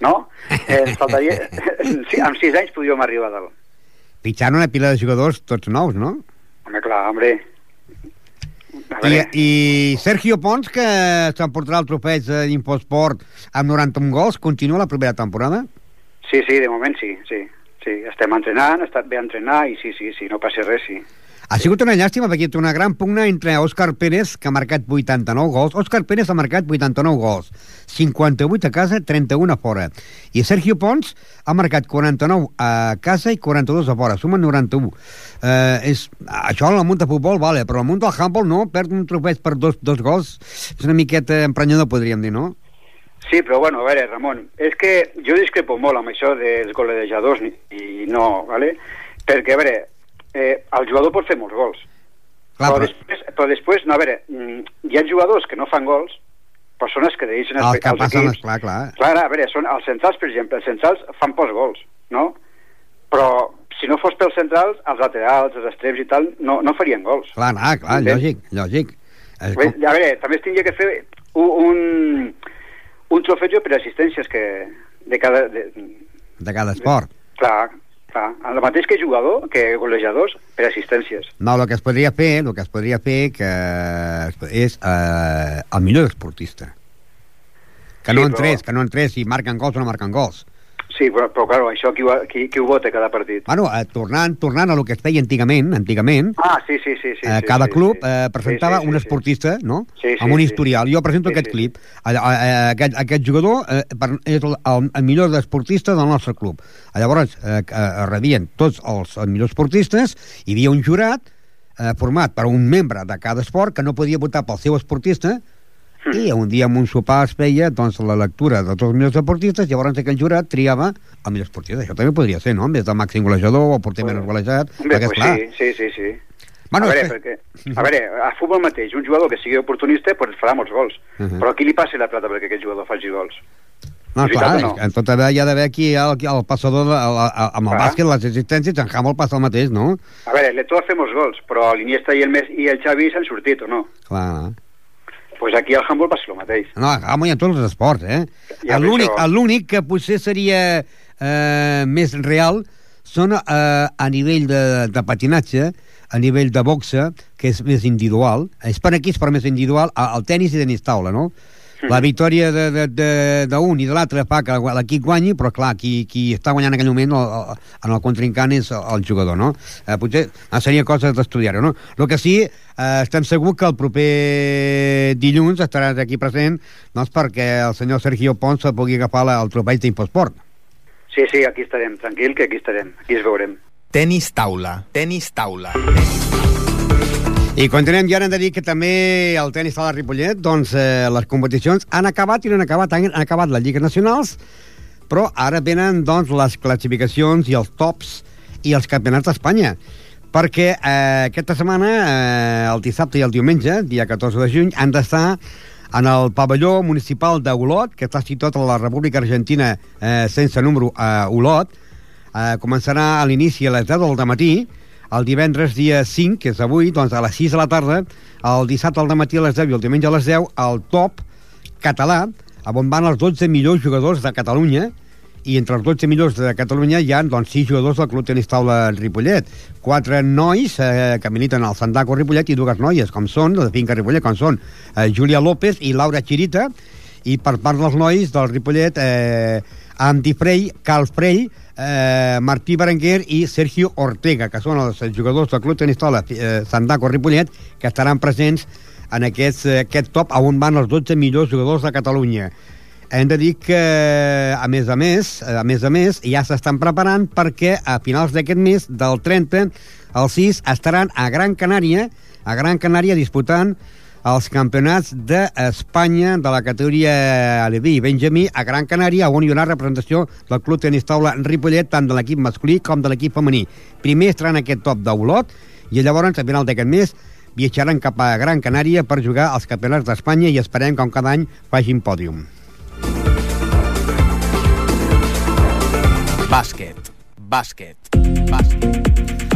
no? Eh, faltaria... sí, amb 6 anys podríem arribar a dalt. pitjant una pila de jugadors tots nous, no? Home, clar, hombre. I, I Sergio Pons, que s'emportarà el trofeig d'Infosport amb 91 gols, continua la primera temporada? sí, sí, de moment sí, sí. Sí, estem entrenant, ha estat bé entrenar i sí, sí, sí, no passa res, sí. Ha sigut una llàstima perquè hi ha una gran pugna entre Òscar Pérez, que ha marcat 89 gols. Òscar Pérez ha marcat 89 gols, 58 a casa, 31 a fora. I Sergio Pons ha marcat 49 a casa i 42 a fora, sumen 91. Eh, és, això en el món de futbol, vale, però en el món del handball no, perd un trofeig per dos, dos gols, és una miqueta emprenyador, podríem dir, no? Sí, però bueno, a veure, Ramon, és que jo discrepo molt amb això dels golejadors i no, ¿vale? perquè, a veure, eh, el jugador pot fer molts gols, Clar, però, però, després, però després, no, a veure, mm, hi ha jugadors que no fan gols, els que deixen els que els passen, equips. clar, clar. Clar, a veure, són els centrals, per exemple, els centrals fan pocs gols, no? Però si no fos pels centrals, els laterals, els extrems i tal, no, no farien gols. Clar, clar, clar Entens? lògic, lògic. Bé, A veure, també es tindria que fer un, un, trofeig per assistències que de cada... De, de cada esport. clar, clar, el mateix que jugador, que golejadors, per assistències. No, el que es podria fer, el que es podria fer que és eh, el millor esportista. Que no Sí, en però- tres, que no en tres si marquen gols o no marquen gols. Sí, però, però clar, això qui ho, qui, qui ho vota cada partit? Bueno, eh, tornant, tornant a lo que es feia antigament, antigament, Ah, sí, sí, sí. sí, eh, sí cada sí, club sí. eh, presentava Sí, sí, sí, un sí. esportista, no? Sí, sí, amb un sí. historial. Jo presento Sí, aquest sí, clip. Eh, eh, aquest, aquest jugador eh, per, és el, el, el millor esportista del nostre club. Llavors, eh, eh, rebien tots els, els millors esportistes, hi havia un jurat eh, format per un membre de cada esport que no podia votar pel seu esportista i un dia amb un sopar es feia doncs, la lectura de tots els millors esportistes llavors aquell jurat triava el millor esportista això també podria ser, no? Vez de màxim golejador o porter menys golejat Bé, perquè, pues esclar, sí, sí, sí, sí. Bueno, a, veure, és perquè, a veure, a futbol mateix, un jugador que sigui oportunista pues, farà molts gols. Uh -huh. Però a qui li passa la plata perquè aquest jugador faci gols? No, És clar, no? en tot haver hi ha d'haver aquí el, el passador de, el, el, amb el Clar. bàsquet, les assistències, en Hamel passa el mateix, no? A veure, l'Eto fa molts gols, però l'Iniesta i el Messi i el Xavi s'han sortit, o no? Clar. Pues aquí al handball passa el mateix. No, ha en tots els esports, eh? Ja, L'únic però això- l'únic que potser seria eh, més real són eh, a nivell de, de patinatge, a nivell de boxa, que és més individual. És per equips, però més individual, a- el tennis i tenis taula, no? La victòria d'un de, de, d'un i de l'altre fa que l'equip guanyi, però clar, qui, qui està guanyant en aquell moment el, el, en el contrincant és el, el jugador, no? Eh, potser eh, seria cosa d'estudiar-ho, no? El que sí, eh, estem segur que el proper dilluns estaràs aquí present doncs, perquè el senyor Sergio Pons se pugui agafar la, el trofeig d'Infosport. Sí, sí, aquí estarem, tranquil, que aquí estarem, aquí es veurem. Tenis taula. Tenis taula. I continuem, ja hem de dir que també el tenis sala Ripollet, doncs eh, les competicions han acabat i no han acabat, han, han acabat les lligues nacionals, però ara venen doncs les classificacions i els tops i els campionats d'Espanya perquè eh, aquesta setmana, eh, el dissabte i el diumenge, dia 14 de juny, han d'estar en el pavelló municipal d'Olot, que està situat a la República Argentina eh, sense número a eh, Olot. Eh, començarà a l'inici a les 10 del matí, el divendres dia 5, que és avui, doncs a les 6 de la tarda, el dissabte al matí a les 10 i el diumenge a les 10, el top català, on van els 12 millors jugadors de Catalunya, i entre els 12 millors de Catalunya hi ha doncs, 6 jugadors del Club Tenis Taula Ripollet. Quatre nois eh, que militen al Sandaco Ripollet i dues noies, com són, de Finca Ripollet, com són eh, Júlia López i Laura Chirita, i per part dels nois del Ripollet, eh, Andy Frey, Carl Frey, eh, Martí Berenguer i Sergio Ortega, que són els jugadors del Club Tenis Taula eh, Sandaco Ripollet, que estaran presents en aquest, eh, aquest top on van els 12 millors jugadors de Catalunya. Hem de dir que, a més a més, a més a més, ja s'estan preparant perquè a finals d'aquest mes, del 30 al 6, estaran a Gran Canària, a Gran Canària disputant els campionats d'Espanya de la categoria Aleví i Benjamí a Gran Canària, on hi haurà representació del Club Tenis Taula Ripollet, tant de l'equip masculí com de l'equip femení. Primer estaran aquest top d'Olot i llavors, a final d'aquest mes, viatjaran cap a Gran Canària per jugar als campionats d'Espanya i esperem que com cada any facin pòdium. Bàsquet. Bàsquet. Bàsquet.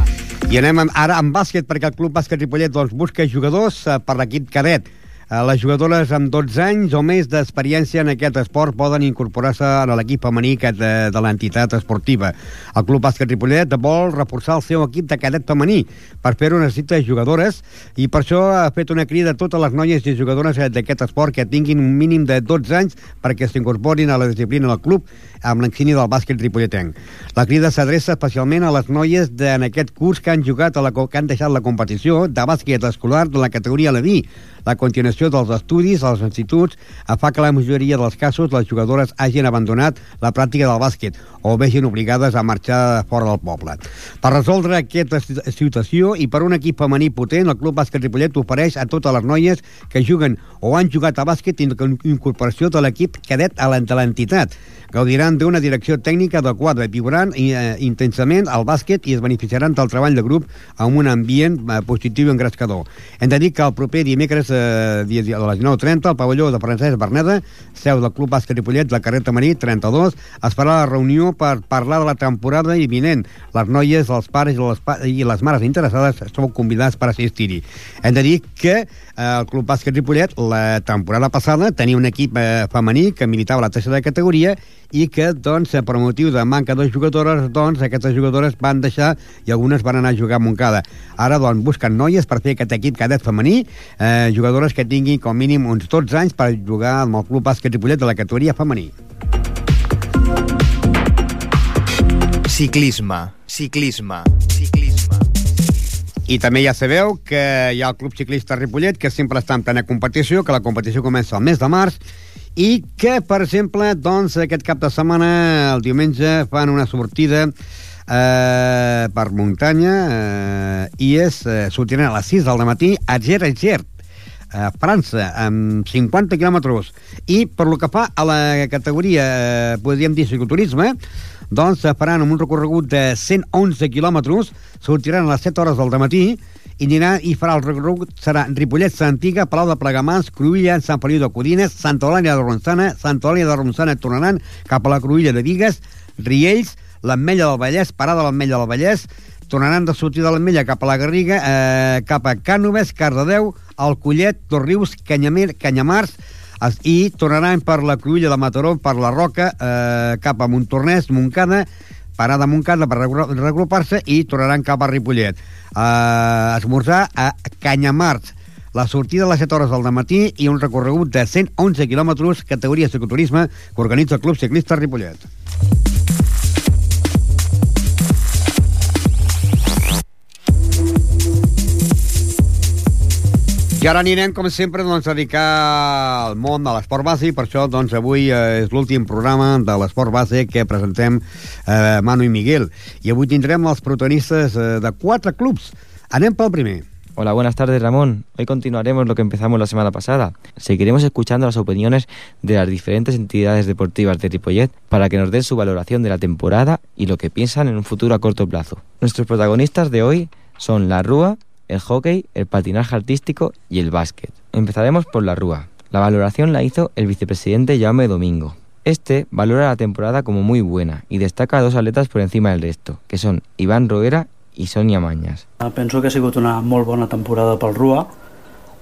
I anem ara amb bàsquet, perquè el Club Bàsquet Ripollet doncs, busca jugadors eh, per l'equip cadet. Eh, les jugadores amb 12 anys o més d'experiència en aquest esport poden incorporar-se a l'equip femení de, de l'entitat esportiva. El Club Bàsquet Ripollet vol reforçar el seu equip de cadet femení. Per fer-ho necessita jugadores i per això ha fet una crida a totes les noies i jugadores d'aquest esport que tinguin un mínim de 12 anys perquè s'incorporin a la disciplina del club amb l'ensini del bàsquet ripolletenc. La crida s'adreça especialment a les noies de, en aquest curs que han jugat a la, que han deixat la competició de bàsquet escolar de la categoria Leví la continuació dels estudis als instituts fa que la majoria dels casos les jugadores hagin abandonat la pràctica del bàsquet o vegin obligades a marxar fora del poble. Per resoldre aquesta situació i per un equip femení potent, el Club Bàsquet Ripollet ofereix a totes les noies que juguen o han jugat a bàsquet incorporació de l'equip cadet a l'entitat gaudiran d'una direcció tècnica adequada, viuran eh, intensament al bàsquet i es beneficiaran del treball de grup amb un ambient eh, positiu i engrescador. Hem de dir que el proper dimecres eh, dia, a les 9.30 al pavelló de Francesc Berneda, seu del Club Bàsquet Ripollet, del carrer Tamarí 32, es farà la reunió per parlar de la temporada vinent. Les noies, els pares i les, pa i les mares interessades sou convidats per assistir-hi. Hem de dir que eh, el Club Bàsquet Ripollet la temporada passada tenia un equip eh, femení que militava a la tercera categoria i que, doncs, per motiu de manca de jugadores, doncs, aquestes jugadores van deixar i algunes van anar a jugar a Montcada. Ara, doncs, busquen noies per fer aquest equip cadet femení, eh, jugadores que tinguin com mínim uns 12 anys per jugar amb el Club Bàsquet Ripollet de la categoria femení. Ciclisme, ciclisme, ciclisme. I també ja sabeu que hi ha el Club Ciclista Ripollet, que sempre està en plena competició, que la competició comença el mes de març, i que, per exemple, doncs, aquest cap de setmana, el diumenge, fan una sortida eh, per muntanya eh, i és, eh, sortiran a les 6 del matí a Ger a Gert, a França, amb 50 quilòmetres. I per lo que fa a la categoria, eh, podríem dir, cicloturisme, doncs faran un recorregut de 111 quilòmetres, sortiran a les 7 hores del matí i anirà i farà el recorregut, serà Ripollet, Antiga, Palau de Plegamans, Cruïlla, Sant Feliu de Codines, Santa Eulàlia de Ronçana, Santa Eulàlia de Ronçana tornaran cap a la Cruïlla de Vigues, Riells, l'Ametlla del Vallès, Parada de l'Ametlla del Vallès, tornaran de sortir de l'Ametlla cap a la Garriga, eh, cap a Cànoves, Cardedeu, el Collet, Torrius, Canyamer, Canyamars, i tornaran per la Cruïlla de Mataró, per la Roca, eh, cap a Montornès, Montcada, parada a Montcada per regrupar-se i tornaran cap a Ripollet. Uh, esmorzar a Canyamars, la sortida a les 7 hores del matí i un recorregut de 111 quilòmetres, categoria cicloturisme, que organitza el Club Ciclista Ripollet. I ara anirem, com sempre, doncs, a dedicar al món de l'esport base i per això doncs, avui eh, és l'últim programa de l'esport base que presentem eh, Manu i Miguel. I avui tindrem els protagonistes eh, de quatre clubs. Anem pel primer. Hola, buenas tardes Ramón. Hoy continuaremos lo que empezamos la semana pasada. Seguiremos escuchando las opiniones de las diferentes entidades deportivas de Ripollet para que nos den su valoración de la temporada y lo que piensan en un futuro a corto plazo. Nuestros protagonistas de hoy son la Rúa, el hockey, el patinaje artístico y el básquet. Empezaremos por la Rúa. La valoración la hizo el vicepresidente Jaume Domingo. Este valora la temporada como muy buena y destaca a dos atletas por encima del resto, que son Iván Roera i Sònia Manyes. Ah, penso que ha sigut una molt bona temporada pel Rua.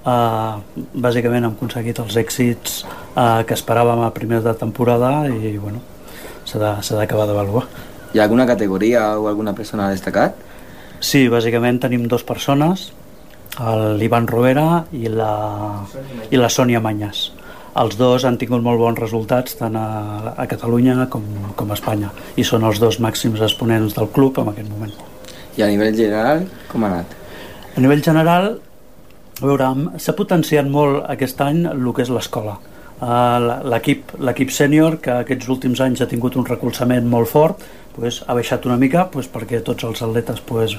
Uh, bàsicament hem aconseguit els èxits uh, que esperàvem a primers de temporada i bueno, s'ha d'acabar d'avaluar. Hi ha alguna categoria o alguna persona destacat? Sí, bàsicament tenim dues persones, l'Ivan Rovera i la, i la Sònia Manyes. Els dos han tingut molt bons resultats tant a, a Catalunya com, com a Espanya i són els dos màxims exponents del club en aquest moment. I a nivell general, com ha anat? A nivell general, A veure, s'ha potenciat molt aquest any el que és l'escola. Uh, l'equip l'equip sènior que aquests últims anys ha tingut un recolzament molt fort pues, ha baixat una mica pues, perquè tots els atletes pues,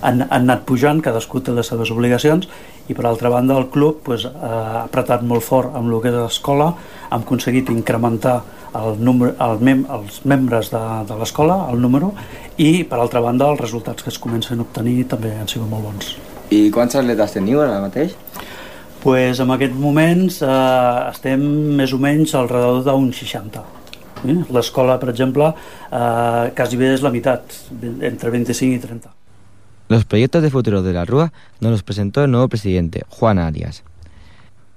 han, han anat pujant, cadascú té les seves obligacions i per altra banda el club pues, ha apretat molt fort amb el que és l'escola hem aconseguit incrementar el número, el mem, els membres de, de l'escola, el número i per altra banda els resultats que es comencen a obtenir també han sigut molt bons I quants atletes teniu ara mateix? pues en aquests moments eh, estem més o menys al redador d'un 60. Eh? L'escola, per exemple, eh, quasi bé és la meitat, entre 25 y 30. Los proyectos de futuro de la Rúa nos los presentó el nuevo presidente, Juan Arias.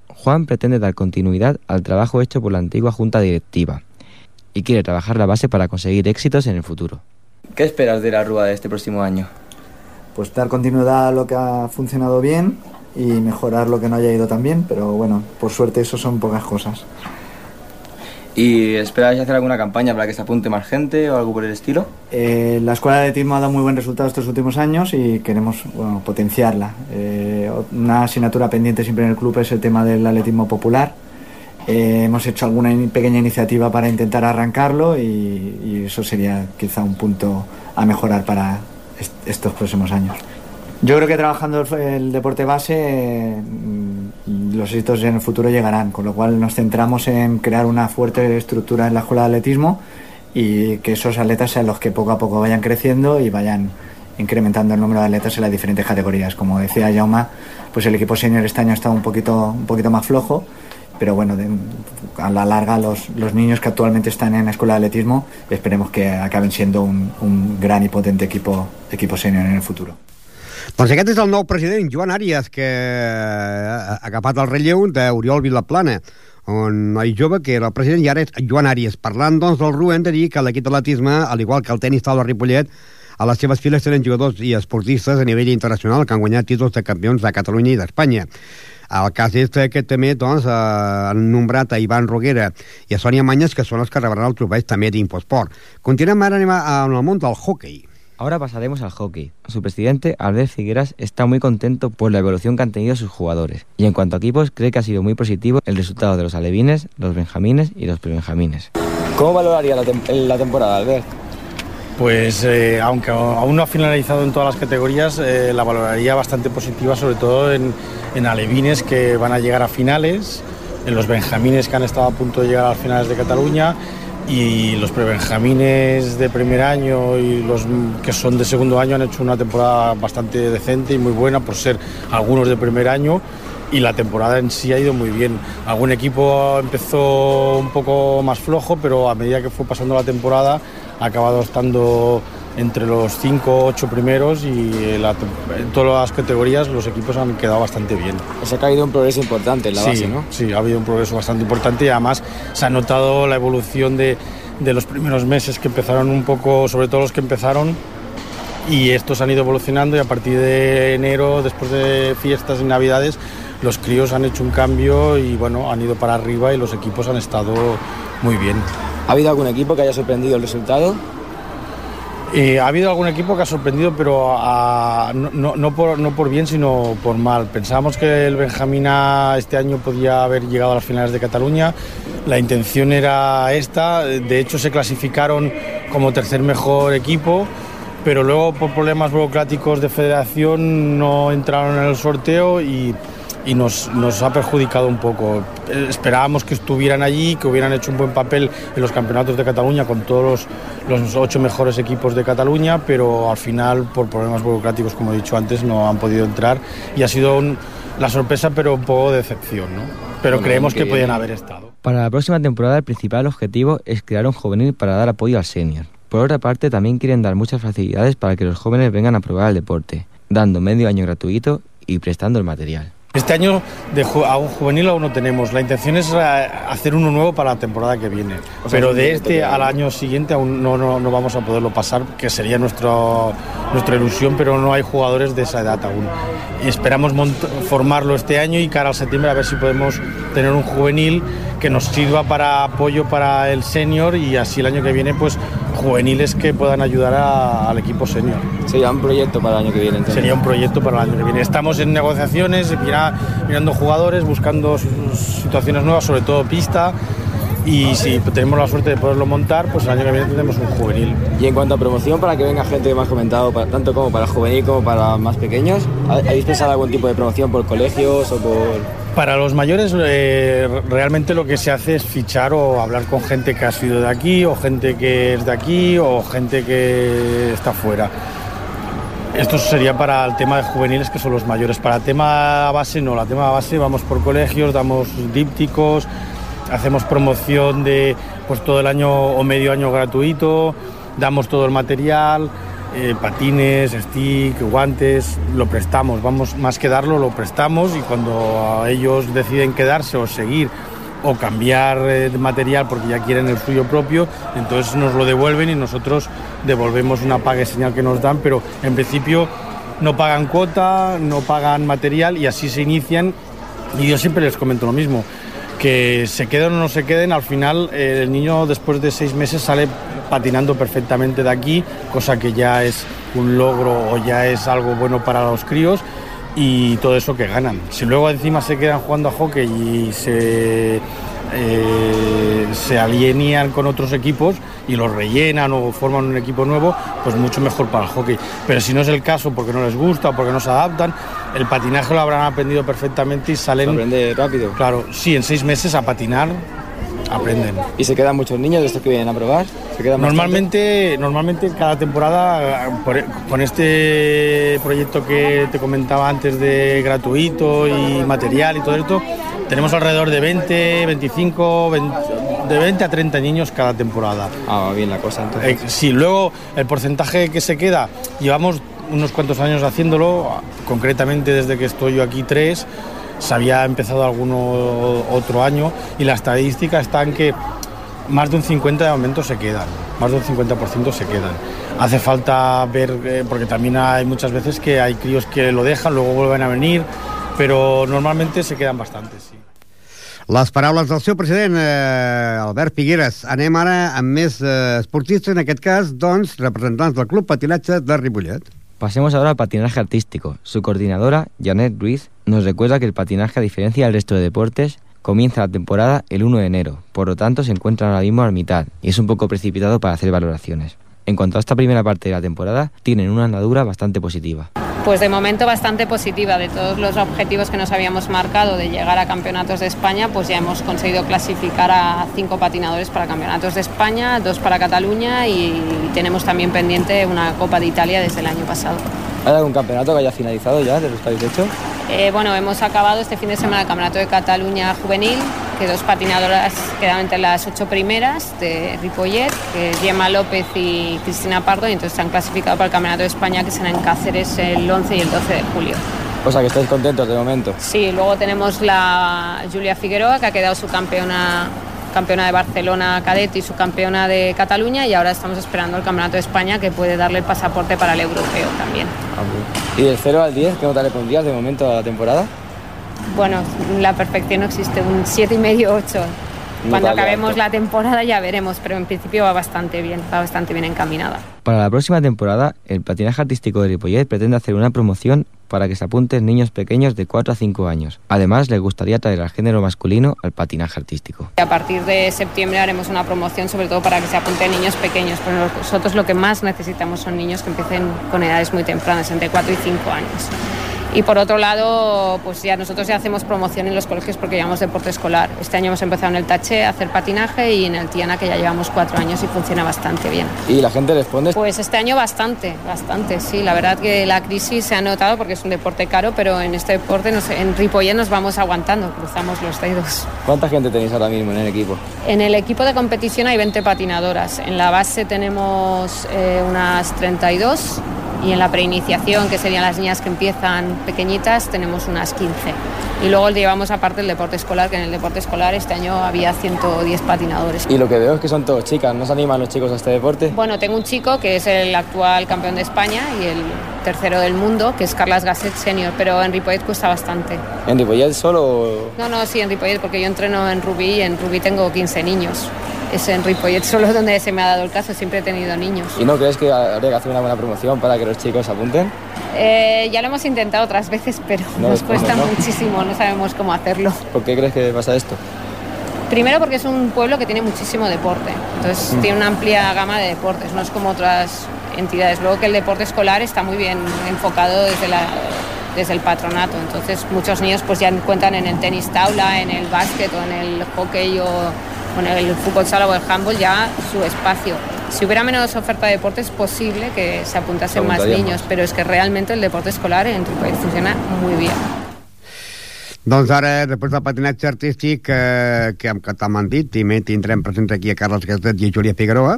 Juan pretende dar continuidad al trabajo hecho por la antigua junta directiva y quiere trabajar la base para conseguir éxitos en el futuro. ¿Qué esperas de la Rúa de este próximo año? Pues dar continuidad a lo que ha funcionado bien y mejorar lo que no haya ido tan bien, pero bueno, por suerte eso son pocas cosas. ¿Y esperáis hacer alguna campaña para que se apunte más gente o algo por el estilo? Eh, la escuela de atletismo ha dado muy buen resultado estos últimos años y queremos bueno, potenciarla. Eh, una asignatura pendiente siempre en el club es el tema del atletismo popular. Eh, hemos hecho alguna pequeña iniciativa para intentar arrancarlo y, eso sería quizá un punto a mejorar para est estos próximos años. Yo creo que trabajando el, deporte base mm, los éxitos en el futuro llegarán, con lo cual nos centramos en crear una fuerte estructura en la escuela de atletismo y que esos atletas sean los que poco a poco vayan creciendo y vayan incrementando el número de atletas en las diferentes categorías. Como decía Jauma, pues el equipo senior este año está un poquito, un poquito más flojo, pero bueno, a la larga los, los, niños que actualmente están en la escuela de atletismo esperemos que acaben siendo un, un gran y potente equipo, equipo senior en el futuro. Doncs aquest és el nou president, Joan Arias, que ha agafat el relleu d'Oriol Vilaplana, un noi jove que era el president i ara és Joan Arias. Parlant doncs, del RU, de dir que l'equip d'atletisme, al igual que el tenis de Ripollet, a les seves files tenen jugadors i esportistes a nivell internacional que han guanyat títols de campions de Catalunya i d'Espanya. El cas és que també doncs, eh, han nombrat a Ivan Roguera i a Sònia Manyes, que són els que rebran el trofeig també d'Infosport. Continuem ara anem a, el món del hockey. Ahora pasaremos al hockey. Su presidente, Albert Figueras, está muy contento por la evolución que han tenido sus jugadores. Y en cuanto a equipos, cree que ha sido muy positivo el resultado de los alevines, los benjamines y los prebenjamines. ¿Cómo valoraría la, tem la temporada, Albert? Pues eh, aunque aún no ha finalizado en todas las categorías, eh, la valoraría bastante positiva, sobre todo en, en, alevines que van a llegar a finales, en los benjamines que han estado a punto de llegar a las finales de Cataluña y los prebenjamines de primer año y los que son de segundo año han hecho una temporada bastante decente y muy buena por ser algunos de primer año y la temporada en sí ha ido muy bien. Algún equipo empezó un poco más flojo, pero a medida que fue pasando la temporada ha acabado estando entre los 5 o 8 primeros y la, en todas las categorías los equipos han quedado bastante bien. Se ha habido un progreso importante en la sí, base, ¿no? Sí, ha habido un progreso bastante importante y además se ha notado la evolución de, de los primeros meses que empezaron un poco, sobre todo los que empezaron, y estos han ido evolucionando y a partir de enero, después de fiestas y navidades, los críos han hecho un cambio y bueno, han ido para arriba y los equipos han estado muy bien. ¿Ha habido algún equipo que haya sorprendido el resultado? Eh, ha habido algún equipo que ha sorprendido, pero no por bien, sino por mal. Pensábamos que el Benjamina este año podía haber llegado a las finales de Cataluña. La intención era esta. De hecho, se clasificaron como tercer mejor equipo, pero luego por problemas burocráticos de federación no entraron en el sorteo y y nos, nos, ha perjudicado un poco. Esperábamos que estuvieran allí, que hubieran hecho un buen papel en los campeonatos de Cataluña con todos los, los ocho mejores equipos de Cataluña, pero al final, por problemas burocráticos, como he dicho antes, no han podido entrar y ha sido un, la sorpresa, pero un poco de decepción. ¿no? Pero bueno, creemos que, que podían haber estado. Para la próxima temporada, el principal objetivo es crear un juvenil para dar apoyo al senior. Por otra parte, también quieren dar muchas facilidades para que los jóvenes vengan a probar el deporte, dando medio año gratuito y prestando el material. Este año de ju a un juvenil aún no tenemos. La intención es hacer uno nuevo para la temporada que viene. O sea, Pero de este al año siguiente aún no, no, no, vamos a poderlo pasar, que sería nuestro, nuestra ilusión, pero no hay jugadores de esa edad aún. Y esperamos formarlo este año y cara al septiembre a ver si podemos tener un juvenil que nos sirva para apoyo para el senior y así el año que viene pues juveniles que puedan ayudar a- al equipo senior. Sería un proyecto para el año que viene. entonces. Sería un proyecto para el año que viene. Estamos en negociaciones, mira- mirando jugadores, buscando situaciones nuevas, sobre todo pista. Y si tenemos la suerte de poderlo montar, pues el año que viene tendremos un juvenil. Y en cuanto a promoción, para que venga gente que me has comentado, para- tanto como para juvenil como para más pequeños, ¿ha- ¿habéis pensado algún tipo de promoción por colegios o por...? Para los mayores eh, realmente lo que se hace es fichar o hablar con gente que ha sido de aquí o gente que es de aquí o gente que está fuera. Esto sería para el tema de juveniles que son los mayores. Para tema base no, la tema base vamos por colegios, damos dípticos, hacemos promoción de pues todo el año o medio año gratuito, damos todo el material, eh, patines, stick, guantes, lo prestamos, vamos más que darlo, lo prestamos y cuando ellos deciden quedarse o seguir o cambiar eh, de material porque ya quieren el suyo propio, entonces nos lo devuelven y nosotros devolvemos una paga señal que nos dan, pero en principio no pagan cuota, no pagan material y así se inician. Y yo siempre les comento lo mismo, que se queden o no se queden, al final eh, el niño después de seis meses sale patinando perfectamente de aquí, cosa que ya es un logro o ya es algo bueno para los críos y todo eso que ganan. Si luego encima se quedan jugando a hockey y se, eh, se alienían con otros equipos y los rellenan o forman un equipo nuevo, pues mucho mejor para el hockey. Pero si no es el caso porque no les gusta o porque no se adaptan, el patinaje lo habrán aprendido perfectamente y salen... aprende rápido. Claro, sí, en seis meses a patinar aprenden. ¿Y se quedan muchos niños de estos que vienen a probar? ¿Se quedan Normalmente, normalmente cada temporada, por- con este proyecto que te comentaba antes de gratuito y material y todo esto, tenemos alrededor de 20, 25, 20 de 20 a 30 niños cada temporada. Ah, va bien la cosa entonces. Eh, sí, luego el porcentaje que se queda, llevamos unos cuantos años haciéndolo, concretamente desde que estoy yo aquí tres, se había empezado alguno otro año y la estadística está en que más de un 50 de momento se quedan, más de un 50% se quedan. Hace falta ver, eh, porque también hay muchas veces que hay críos que lo dejan, luego vuelven a venir, pero normalmente se quedan bastantes, sí. Les paraules del seu president, eh, Albert Figueres. Anem ara amb més eh, esportistes, en aquest cas, doncs, representants del Club Patinatge de Ripollet. Pasemos ahora al patinaje artístico. Su coordinadora, Janet Ruiz, nos recuerda que el patinaje, a diferencia del resto de deportes, comienza la temporada el 1 de enero, por lo tanto se encuentra ahora mismo a mitad y es un poco precipitado para hacer valoraciones. En cuanto a esta primera parte de la temporada, tienen una andadura bastante positiva. Pues de momento bastante positiva. De todos los objetivos que nos habíamos marcado de llegar a campeonatos de España, pues ya hemos conseguido clasificar a cinco patinadores para campeonatos de España, dos para Cataluña y tenemos también pendiente una Copa de Italia desde el año pasado. ¿Hay algún campeonato que haya finalizado ya de los que habéis hecho? Eh, bueno, hemos acabado este fin de semana el Campeonato de Cataluña Juvenil, que dos patinadoras quedaron entre las ocho primeras de Ripollet, que es Gemma López y Cristina Pardo, y entonces se han clasificado para el Campeonato de España, que será en Cáceres el 11 y el 12 de julio. O sea, que estáis contentos de momento. Sí, luego tenemos la Julia Figueroa, que ha quedado su campeona, campeona de Barcelona cadete y su campeona de Cataluña, y ahora estamos esperando el Campeonato de España, que puede darle el pasaporte para el europeo también. ¿Y del 0 al 10, qué nota le pondrías de momento a la temporada? Bueno, la perfección no existe, un 7 y medio, 8. Cuando acabemos alto. la temporada ya veremos, pero en principio va bastante bien, va bastante bien encaminada. Para la próxima temporada, el patinaje artístico de Ripollet pretende hacer una promoción para que se apunten niños pequeños de 4 a 5 años. Además, les gustaría traer al género masculino al patinaje artístico. A partir de septiembre haremos una promoción sobre todo para que se apunten niños pequeños, pero nosotros lo que más necesitamos son niños que empiecen con edades muy tempranas, entre 4 y 5 años. Y por otro lado, pues ya nosotros ya hacemos promoción en los colegios porque llevamos deporte escolar. Este año hemos empezado en el Taché a hacer patinaje y en el Tiana que ya llevamos cuatro años y funciona bastante bien. ¿Y la gente responde? Pues este año bastante, bastante, sí. La verdad que la crisis se ha notado porque es un deporte caro, pero en este deporte, nos- en Ripollet nos vamos aguantando, cruzamos los dedos. ¿Cuánta gente tenéis ahora mismo en el equipo? En el equipo de competición hay 20 patinadoras. En la base tenemos eh, unas 32 y en la preiniciación, que serían las niñas que empiezan pequeñitas, tenemos unas 15. Y luego llevamos aparte el deporte escolar, que en el deporte escolar este año había 110 patinadores. Y lo que veo es que son todos chicas, ¿no se animan los chicos a este deporte? Bueno, tengo un chico que es el actual campeón de España y el tercero del mundo, que es Carlas Gasset Senior, pero en Ripollet cuesta bastante. ¿En Ripollet solo? No, no, sí, en Ripollet, porque yo entreno en Rubí y en Rubí tengo 15 niños. Es en Ripollet solo donde se me ha dado el caso, siempre he tenido niños. ¿Y no crees que habría que hacer una buena promoción para que los chicos apunten? Eh, ya lo hemos intentado otras veces, pero No, nos cuesta no. muchísimo, no sabemos cómo hacerlo. ¿Por qué crees que pasa esto? Primero porque es un pueblo que tiene muchísimo deporte, entonces Mm. tiene una amplia gama de deportes, no es como otras entidades. Luego que el deporte escolar está muy bien enfocado desde, la, desde el patronato, entonces muchos niños pues ya cuentan en el tenis taula, en el básquet o en el hockey o, en el fútbol sala o el handball ya su espacio. Si hubiera menos oferta de deporte es posible que se apuntasen Se más niños, pero es que realmente el deporte escolar en Tripoli funciona muy bien. Doncs ara, després del patinatge artístic eh, que, t'han dit, també tindrem presents aquí a Carles Gastet i a Júlia Figueroa,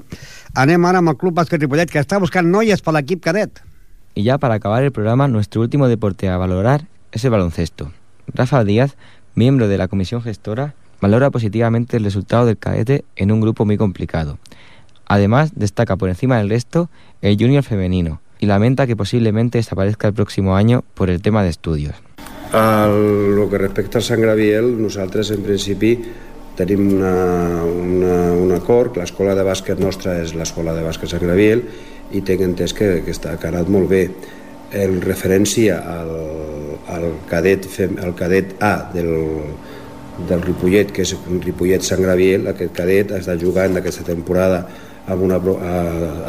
anem ara amb el Club Bàsquet Ripollet, que està buscant noies per l'equip cadet. Y ya para acabar el programa, nuestro último deporte a valorar es el baloncesto. Rafa Díaz, miembro de la comisión gestora, valora positivamente el resultado del cadete en un grupo muy complicado. Además, destaca por encima del resto el junior femenino y lamenta que posiblemente desaparezca el próximo año por el tema de estudios. El, el que respecta al Sant Graviel, nosaltres en principi tenim una, una, un acord, l'escola de bàsquet nostra és l'escola de bàsquet Sant Graviel i tinc entès que, que està anat molt bé. En referència al, al, cadet, fem, al cadet A del, del Ripollet, que és un Ripollet Sant Graviel, aquest cadet està jugant aquesta temporada amb una, a,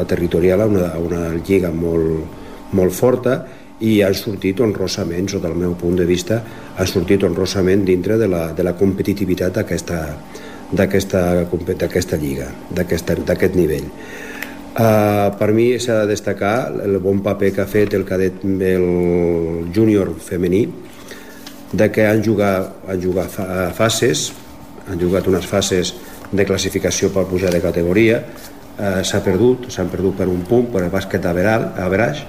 a territorial, a una, a una lliga molt, molt forta i han sortit honrosament, sota el meu punt de vista, han sortit honrosament dintre de la, de la competitivitat d'aquesta lliga, d'aquest nivell. Uh, per mi s'ha de destacar el bon paper que ha fet el cadet el júnior femení de que han jugat, han jugat fa, fases han jugat unes fases de classificació per pujar de categoria uh, s'ha perdut, s'han perdut per un punt per el bàsquet a Veraix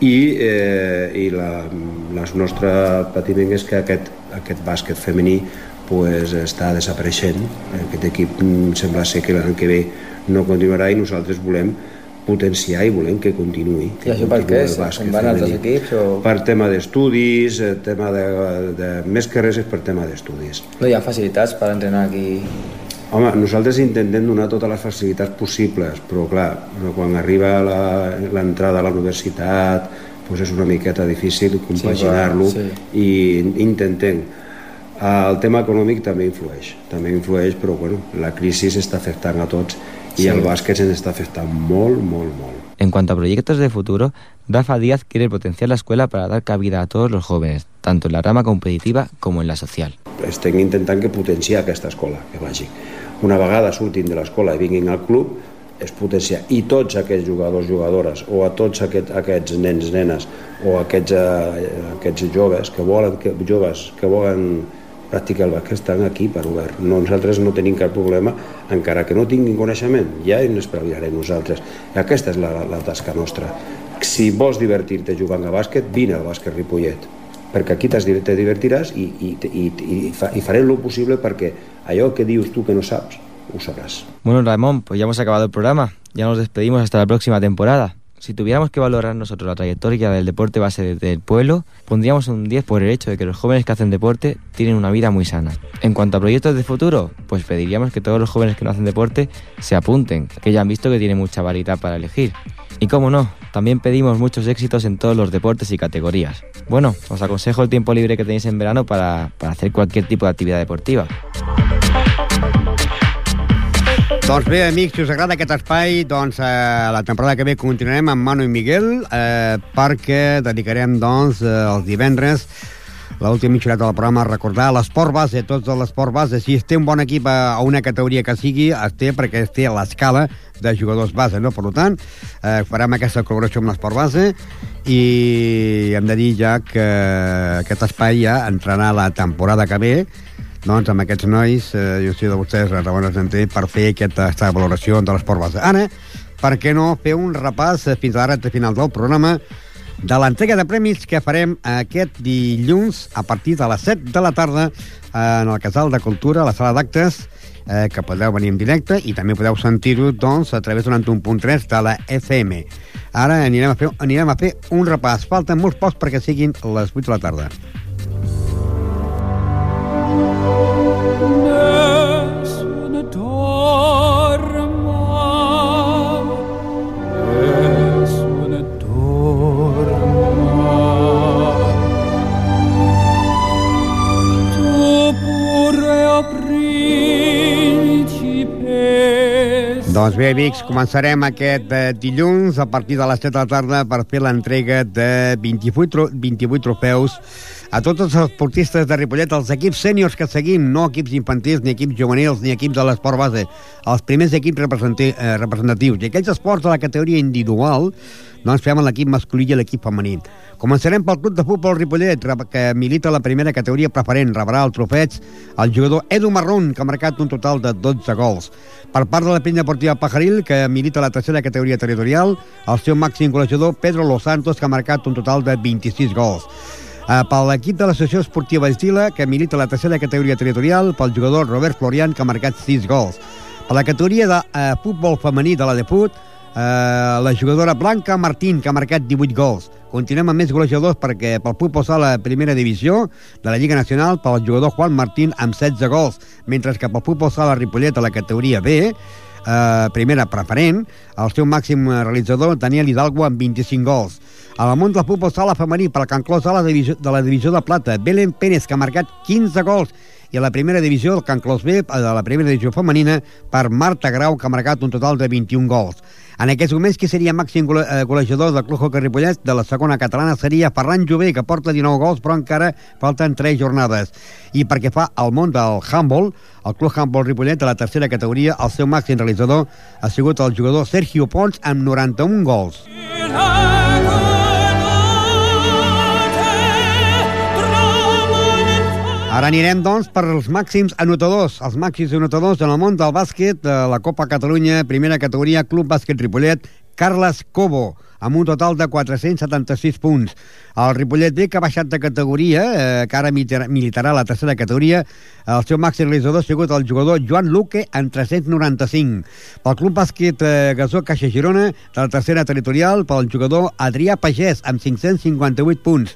i, eh, i la, el nostre patiment és que aquest, aquest bàsquet femení pues, està desapareixent. Aquest equip mm, sembla ser que l'any que ve no continuarà i nosaltres volem potenciar i volem que continuï. I això per què? Se'n van altres equips o...? Per tema d'estudis, eh, tema de, de, més que res és per tema d'estudis. No hi ha facilitats per entrenar aquí... Home, nosaltres intentem donar totes les facilitats possibles, però clar, quan arriba la- l'entrada a la universitat, doncs és una miqueta difícil compaginar-lo Sí, i intentem. Ah, El tema econòmic també influeix, també influeix, però bueno, la crisi està afectant a tots i Sí. el bàsquet se'n està afectant molt, molt, molt. En cuanto a proyectos de futuro, Rafa Díaz quiere potenciar la escuela para dar cabida a todos los jóvenes, tanto en la rama competitiva como en la social. estem intentant que potenciar aquesta escola, que vagi. Una vegada surtin de l'escola i vinguin al club, és potenciar. I tots aquests jugadors, jugadores, o a tots aquest, aquests nens, nenes, o aquests, eh, aquests joves que volen, que, joves que volen practicar el bàsquet estan aquí per obert. No, nosaltres no tenim cap problema, encara que no tinguin coneixement, ja ens espavilarem nosaltres. Aquesta és la, la tasca nostra. Si vols divertir-te jugant a bàsquet, vine al bàsquet Ripollet perquè aquí te divertiràs i, i, i, i, fa, i perquè allò que dius tu que no saps, ho. Bueno, Ramón, pues ya hemos acabado el programa. Ya nos despedimos hasta la próxima temporada. Si tuviéramos que valorar nosotros la trayectoria del deporte base del pueblo, pondríamos un 10 por el hecho de que los jóvenes que hacen deporte tienen una vida muy sana. En cuanto a proyectos de futuro, pues pediríamos que todos los jóvenes que no hacen deporte se apunten, que ya han visto que tienen mucha variedad para elegir. Y cómo no, también pedimos muchos éxitos en todos los deportes y categorías. Bueno, os aconsejo el tiempo libre que tenéis en verano para, para hacer cualquier tipo de actividad deportiva. Doncs bé, amics, si us agrada aquest espai, doncs eh, la temporada que ve continuarem amb Manu i Miguel eh, perquè dedicarem doncs eh, els divendres l'última mitjoreta del programa recordar l'esport base, tots de l'esport base. Si es té un bon equip a, una categoria que sigui, es té perquè es té l'escala de jugadors base, no? Per tant, eh, farem aquesta col·laboració amb l'esport base i hem de dir ja que aquest espai ja entrarà la temporada que ve doncs amb aquests nois, eh, jo sé de vostès, Ramon Argenter, per fer aquesta, aquesta valoració de l'esport base. Ara, per què no fer un repàs fins a la recta final del programa de l'entrega de premis que farem aquest dilluns a partir de les 7 de la tarda en el Casal de Cultura, a la sala d'actes, eh, que podeu venir en directe i també podeu sentir-ho doncs, a través d'un 91.3 de la FM. Ara anirem a, fer, anirem a fer un repàs. Falten molts pocs perquè siguin les 8 de la tarda. Doncs bé, amics, començarem aquest eh, dilluns a partir de les 7 de la tarda per fer l'entrega de 28, tro 28 trofeus a tots els esportistes de Ripollet, els equips sèniors que seguim, no equips infantils, ni equips juvenils, ni equips de l'esport base, els primers equips eh, representatius. I aquells esports de la categoria individual, doncs fem l'equip masculí i l'equip femení. Començarem pel Club de Futbol Ripollet, que milita la primera categoria preferent. Rebrà el trofeig el jugador Edu Marrón, que ha marcat un total de 12 gols. Per part de la penya deportiva Pajaril, que milita la tercera categoria territorial, el seu màxim golejador Pedro Los Santos, que ha marcat un total de 26 gols. Uh, per l'equip de l'associació esportiva Estila, que milita la tercera categoria territorial, pel jugador Robert Florian, que ha marcat 6 gols. Per la categoria de uh, futbol femení de la Deput, uh, la jugadora Blanca Martín, que ha marcat 18 gols. Continuem amb més golejadors perquè pel futbol sala primera divisió de la Lliga Nacional pel jugador Juan Martín amb 16 gols, mentre que pel futbol sala Ripollet a la categoria B eh, primera preferent, el seu màxim eh, realitzador, Daniel Hidalgo, amb 25 gols. A la del futbol sala femení, per la Can Clos de la divisió de, la divisió de plata, Belén Pérez, que ha marcat 15 gols, i a la primera divisió, el Can Clos B, de la primera divisió femenina, per Marta Grau, que ha marcat un total de 21 gols. En aquests moments, qui seria màxim eh, golejador del Club Hockey Ripollet de la segona catalana seria Ferran Jové, que porta 19 gols, però encara falten 3 jornades. I perquè fa al món del handball, el Club Handball Ripollet de la tercera categoria, el seu màxim realitzador ha sigut el jugador Sergio Pons amb 91 gols. Ara anirem, doncs, per els màxims anotadors. Els màxims anotadors en el món del bàsquet de la Copa Catalunya, primera categoria, Club Bàsquet Ripollet, Carles Cobo, amb un total de 476 punts. El Ripollet B, que ha baixat de categoria, eh, que ara militar- militarà la tercera categoria, el seu màxim realitzador ha sigut el jugador Joan Luque, amb 395. Pel Club Bàsquet eh, Gasó Caixa Girona, de la tercera territorial, pel jugador Adrià Pagès, amb 558 punts.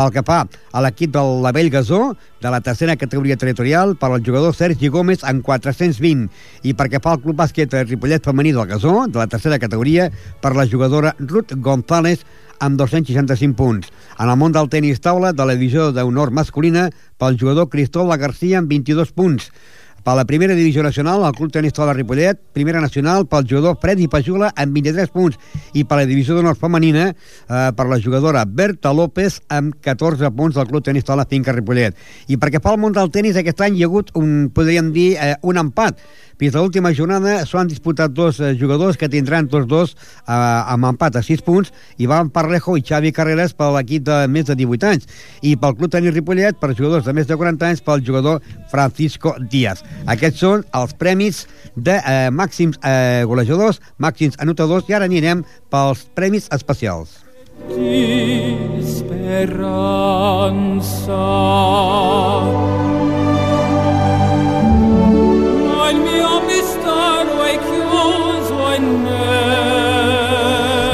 Pel que fa a l'equip del Lavell Gasó, de la tercera categoria territorial, per al jugador Sergi Gómez amb 420. I perquè fa el Club Bàsquet Ripollet Femení del Gasó, de la tercera categoria, per la jugadora Ruth González amb 265 punts. En el món del tenis taula, de la divisió d'honor masculina, pel jugador Cristóbal García amb 22 punts. Per la primera divisió nacional, el Club Tenis Taula Ripollet, primera nacional pel jugador Freddy Pajula amb 23 punts i per la divisió d'honor femenina eh, per la jugadora Berta López amb 14 punts del Club Tenis Taula Finca Ripollet. I perquè fa el món del tenis aquest any hi ha hagut un, podríem dir, eh, un empat. Fins a l'última jornada s'ho han disputat dos eh, jugadors que tindran tots dos eh, amb empat a 6 punts, Ivan Parlejo i Xavi Carreras per l'equip de més de 18 anys. I pel Club Tenis Ripollet, per jugadors de més de 40 anys, pel jugador Francisco Díaz. Aquests són els premis de eh, màxims eh, golejadors, màxims anotadors, i ara anirem pels premis especials. di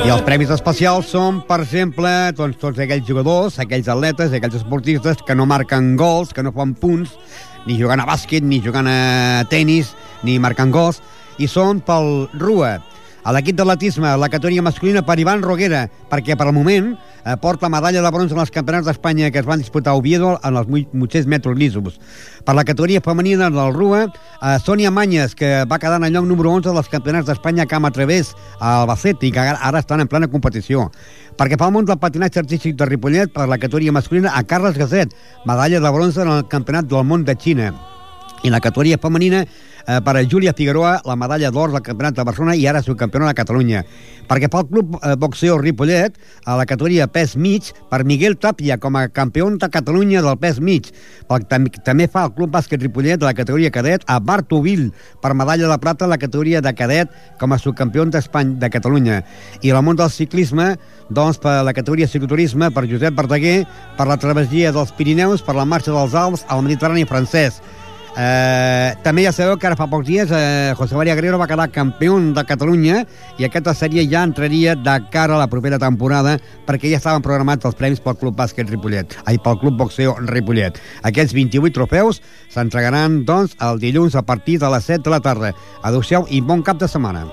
I els premis especials són, per exemple, doncs, tots aquells jugadors, aquells atletes, aquells esportistes que no marquen gols, que no fan punts, ni jugant a bàsquet, ni jugant a tennis, ni marcant gols, i són pel RUA. A l'equip d'atletisme, la categoria masculina per Ivan Roguera, perquè per al moment porta medalla de bronze en els campionats d'Espanya que es van disputar a Oviedo en els 800 metres llisos. Per la categoria femenina del RUA, eh, Sònia Manyes, que va quedar en el lloc número 11 dels campionats d'Espanya Cama Través a Albacete i que ara estan en plena competició. Perquè fa el món del patinatge artístic de Ripollet, per la categoria masculina, a Carles Gasset, medalla de bronze en el campionat del món de Xina. I la categoria femenina, eh, per a Júlia Figueroa la medalla d'or del Campionat de Barcelona i ara subcampiona de Catalunya. Perquè pel Club eh, Boxeo Ripollet, a la categoria pes mig, per Miguel Tàpia com a campió de Catalunya del pes mig. Pel, tam també fa el Club Bàsquet Ripollet de la categoria cadet a Bartovil per medalla de plata a la categoria de cadet com a subcampió d'Espanya de Catalunya. I el món del ciclisme, doncs, per la categoria cicloturisme, per Josep Verdaguer, per la travessia dels Pirineus, per la marxa dels Alps al Mediterrani francès. Eh, també ja sabeu que ara fa pocs dies eh, José María Guerrero va quedar campió de Catalunya i aquesta sèrie ja entraria de cara a la propera temporada perquè ja estaven programats els premis pel Club Bàsquet Ripollet, ai, pel Club Boxeo Ripollet. Aquests 28 trofeus s'entregaran, doncs, el dilluns a partir de les 7 de la tarda. Adéu-siau i bon cap de setmana.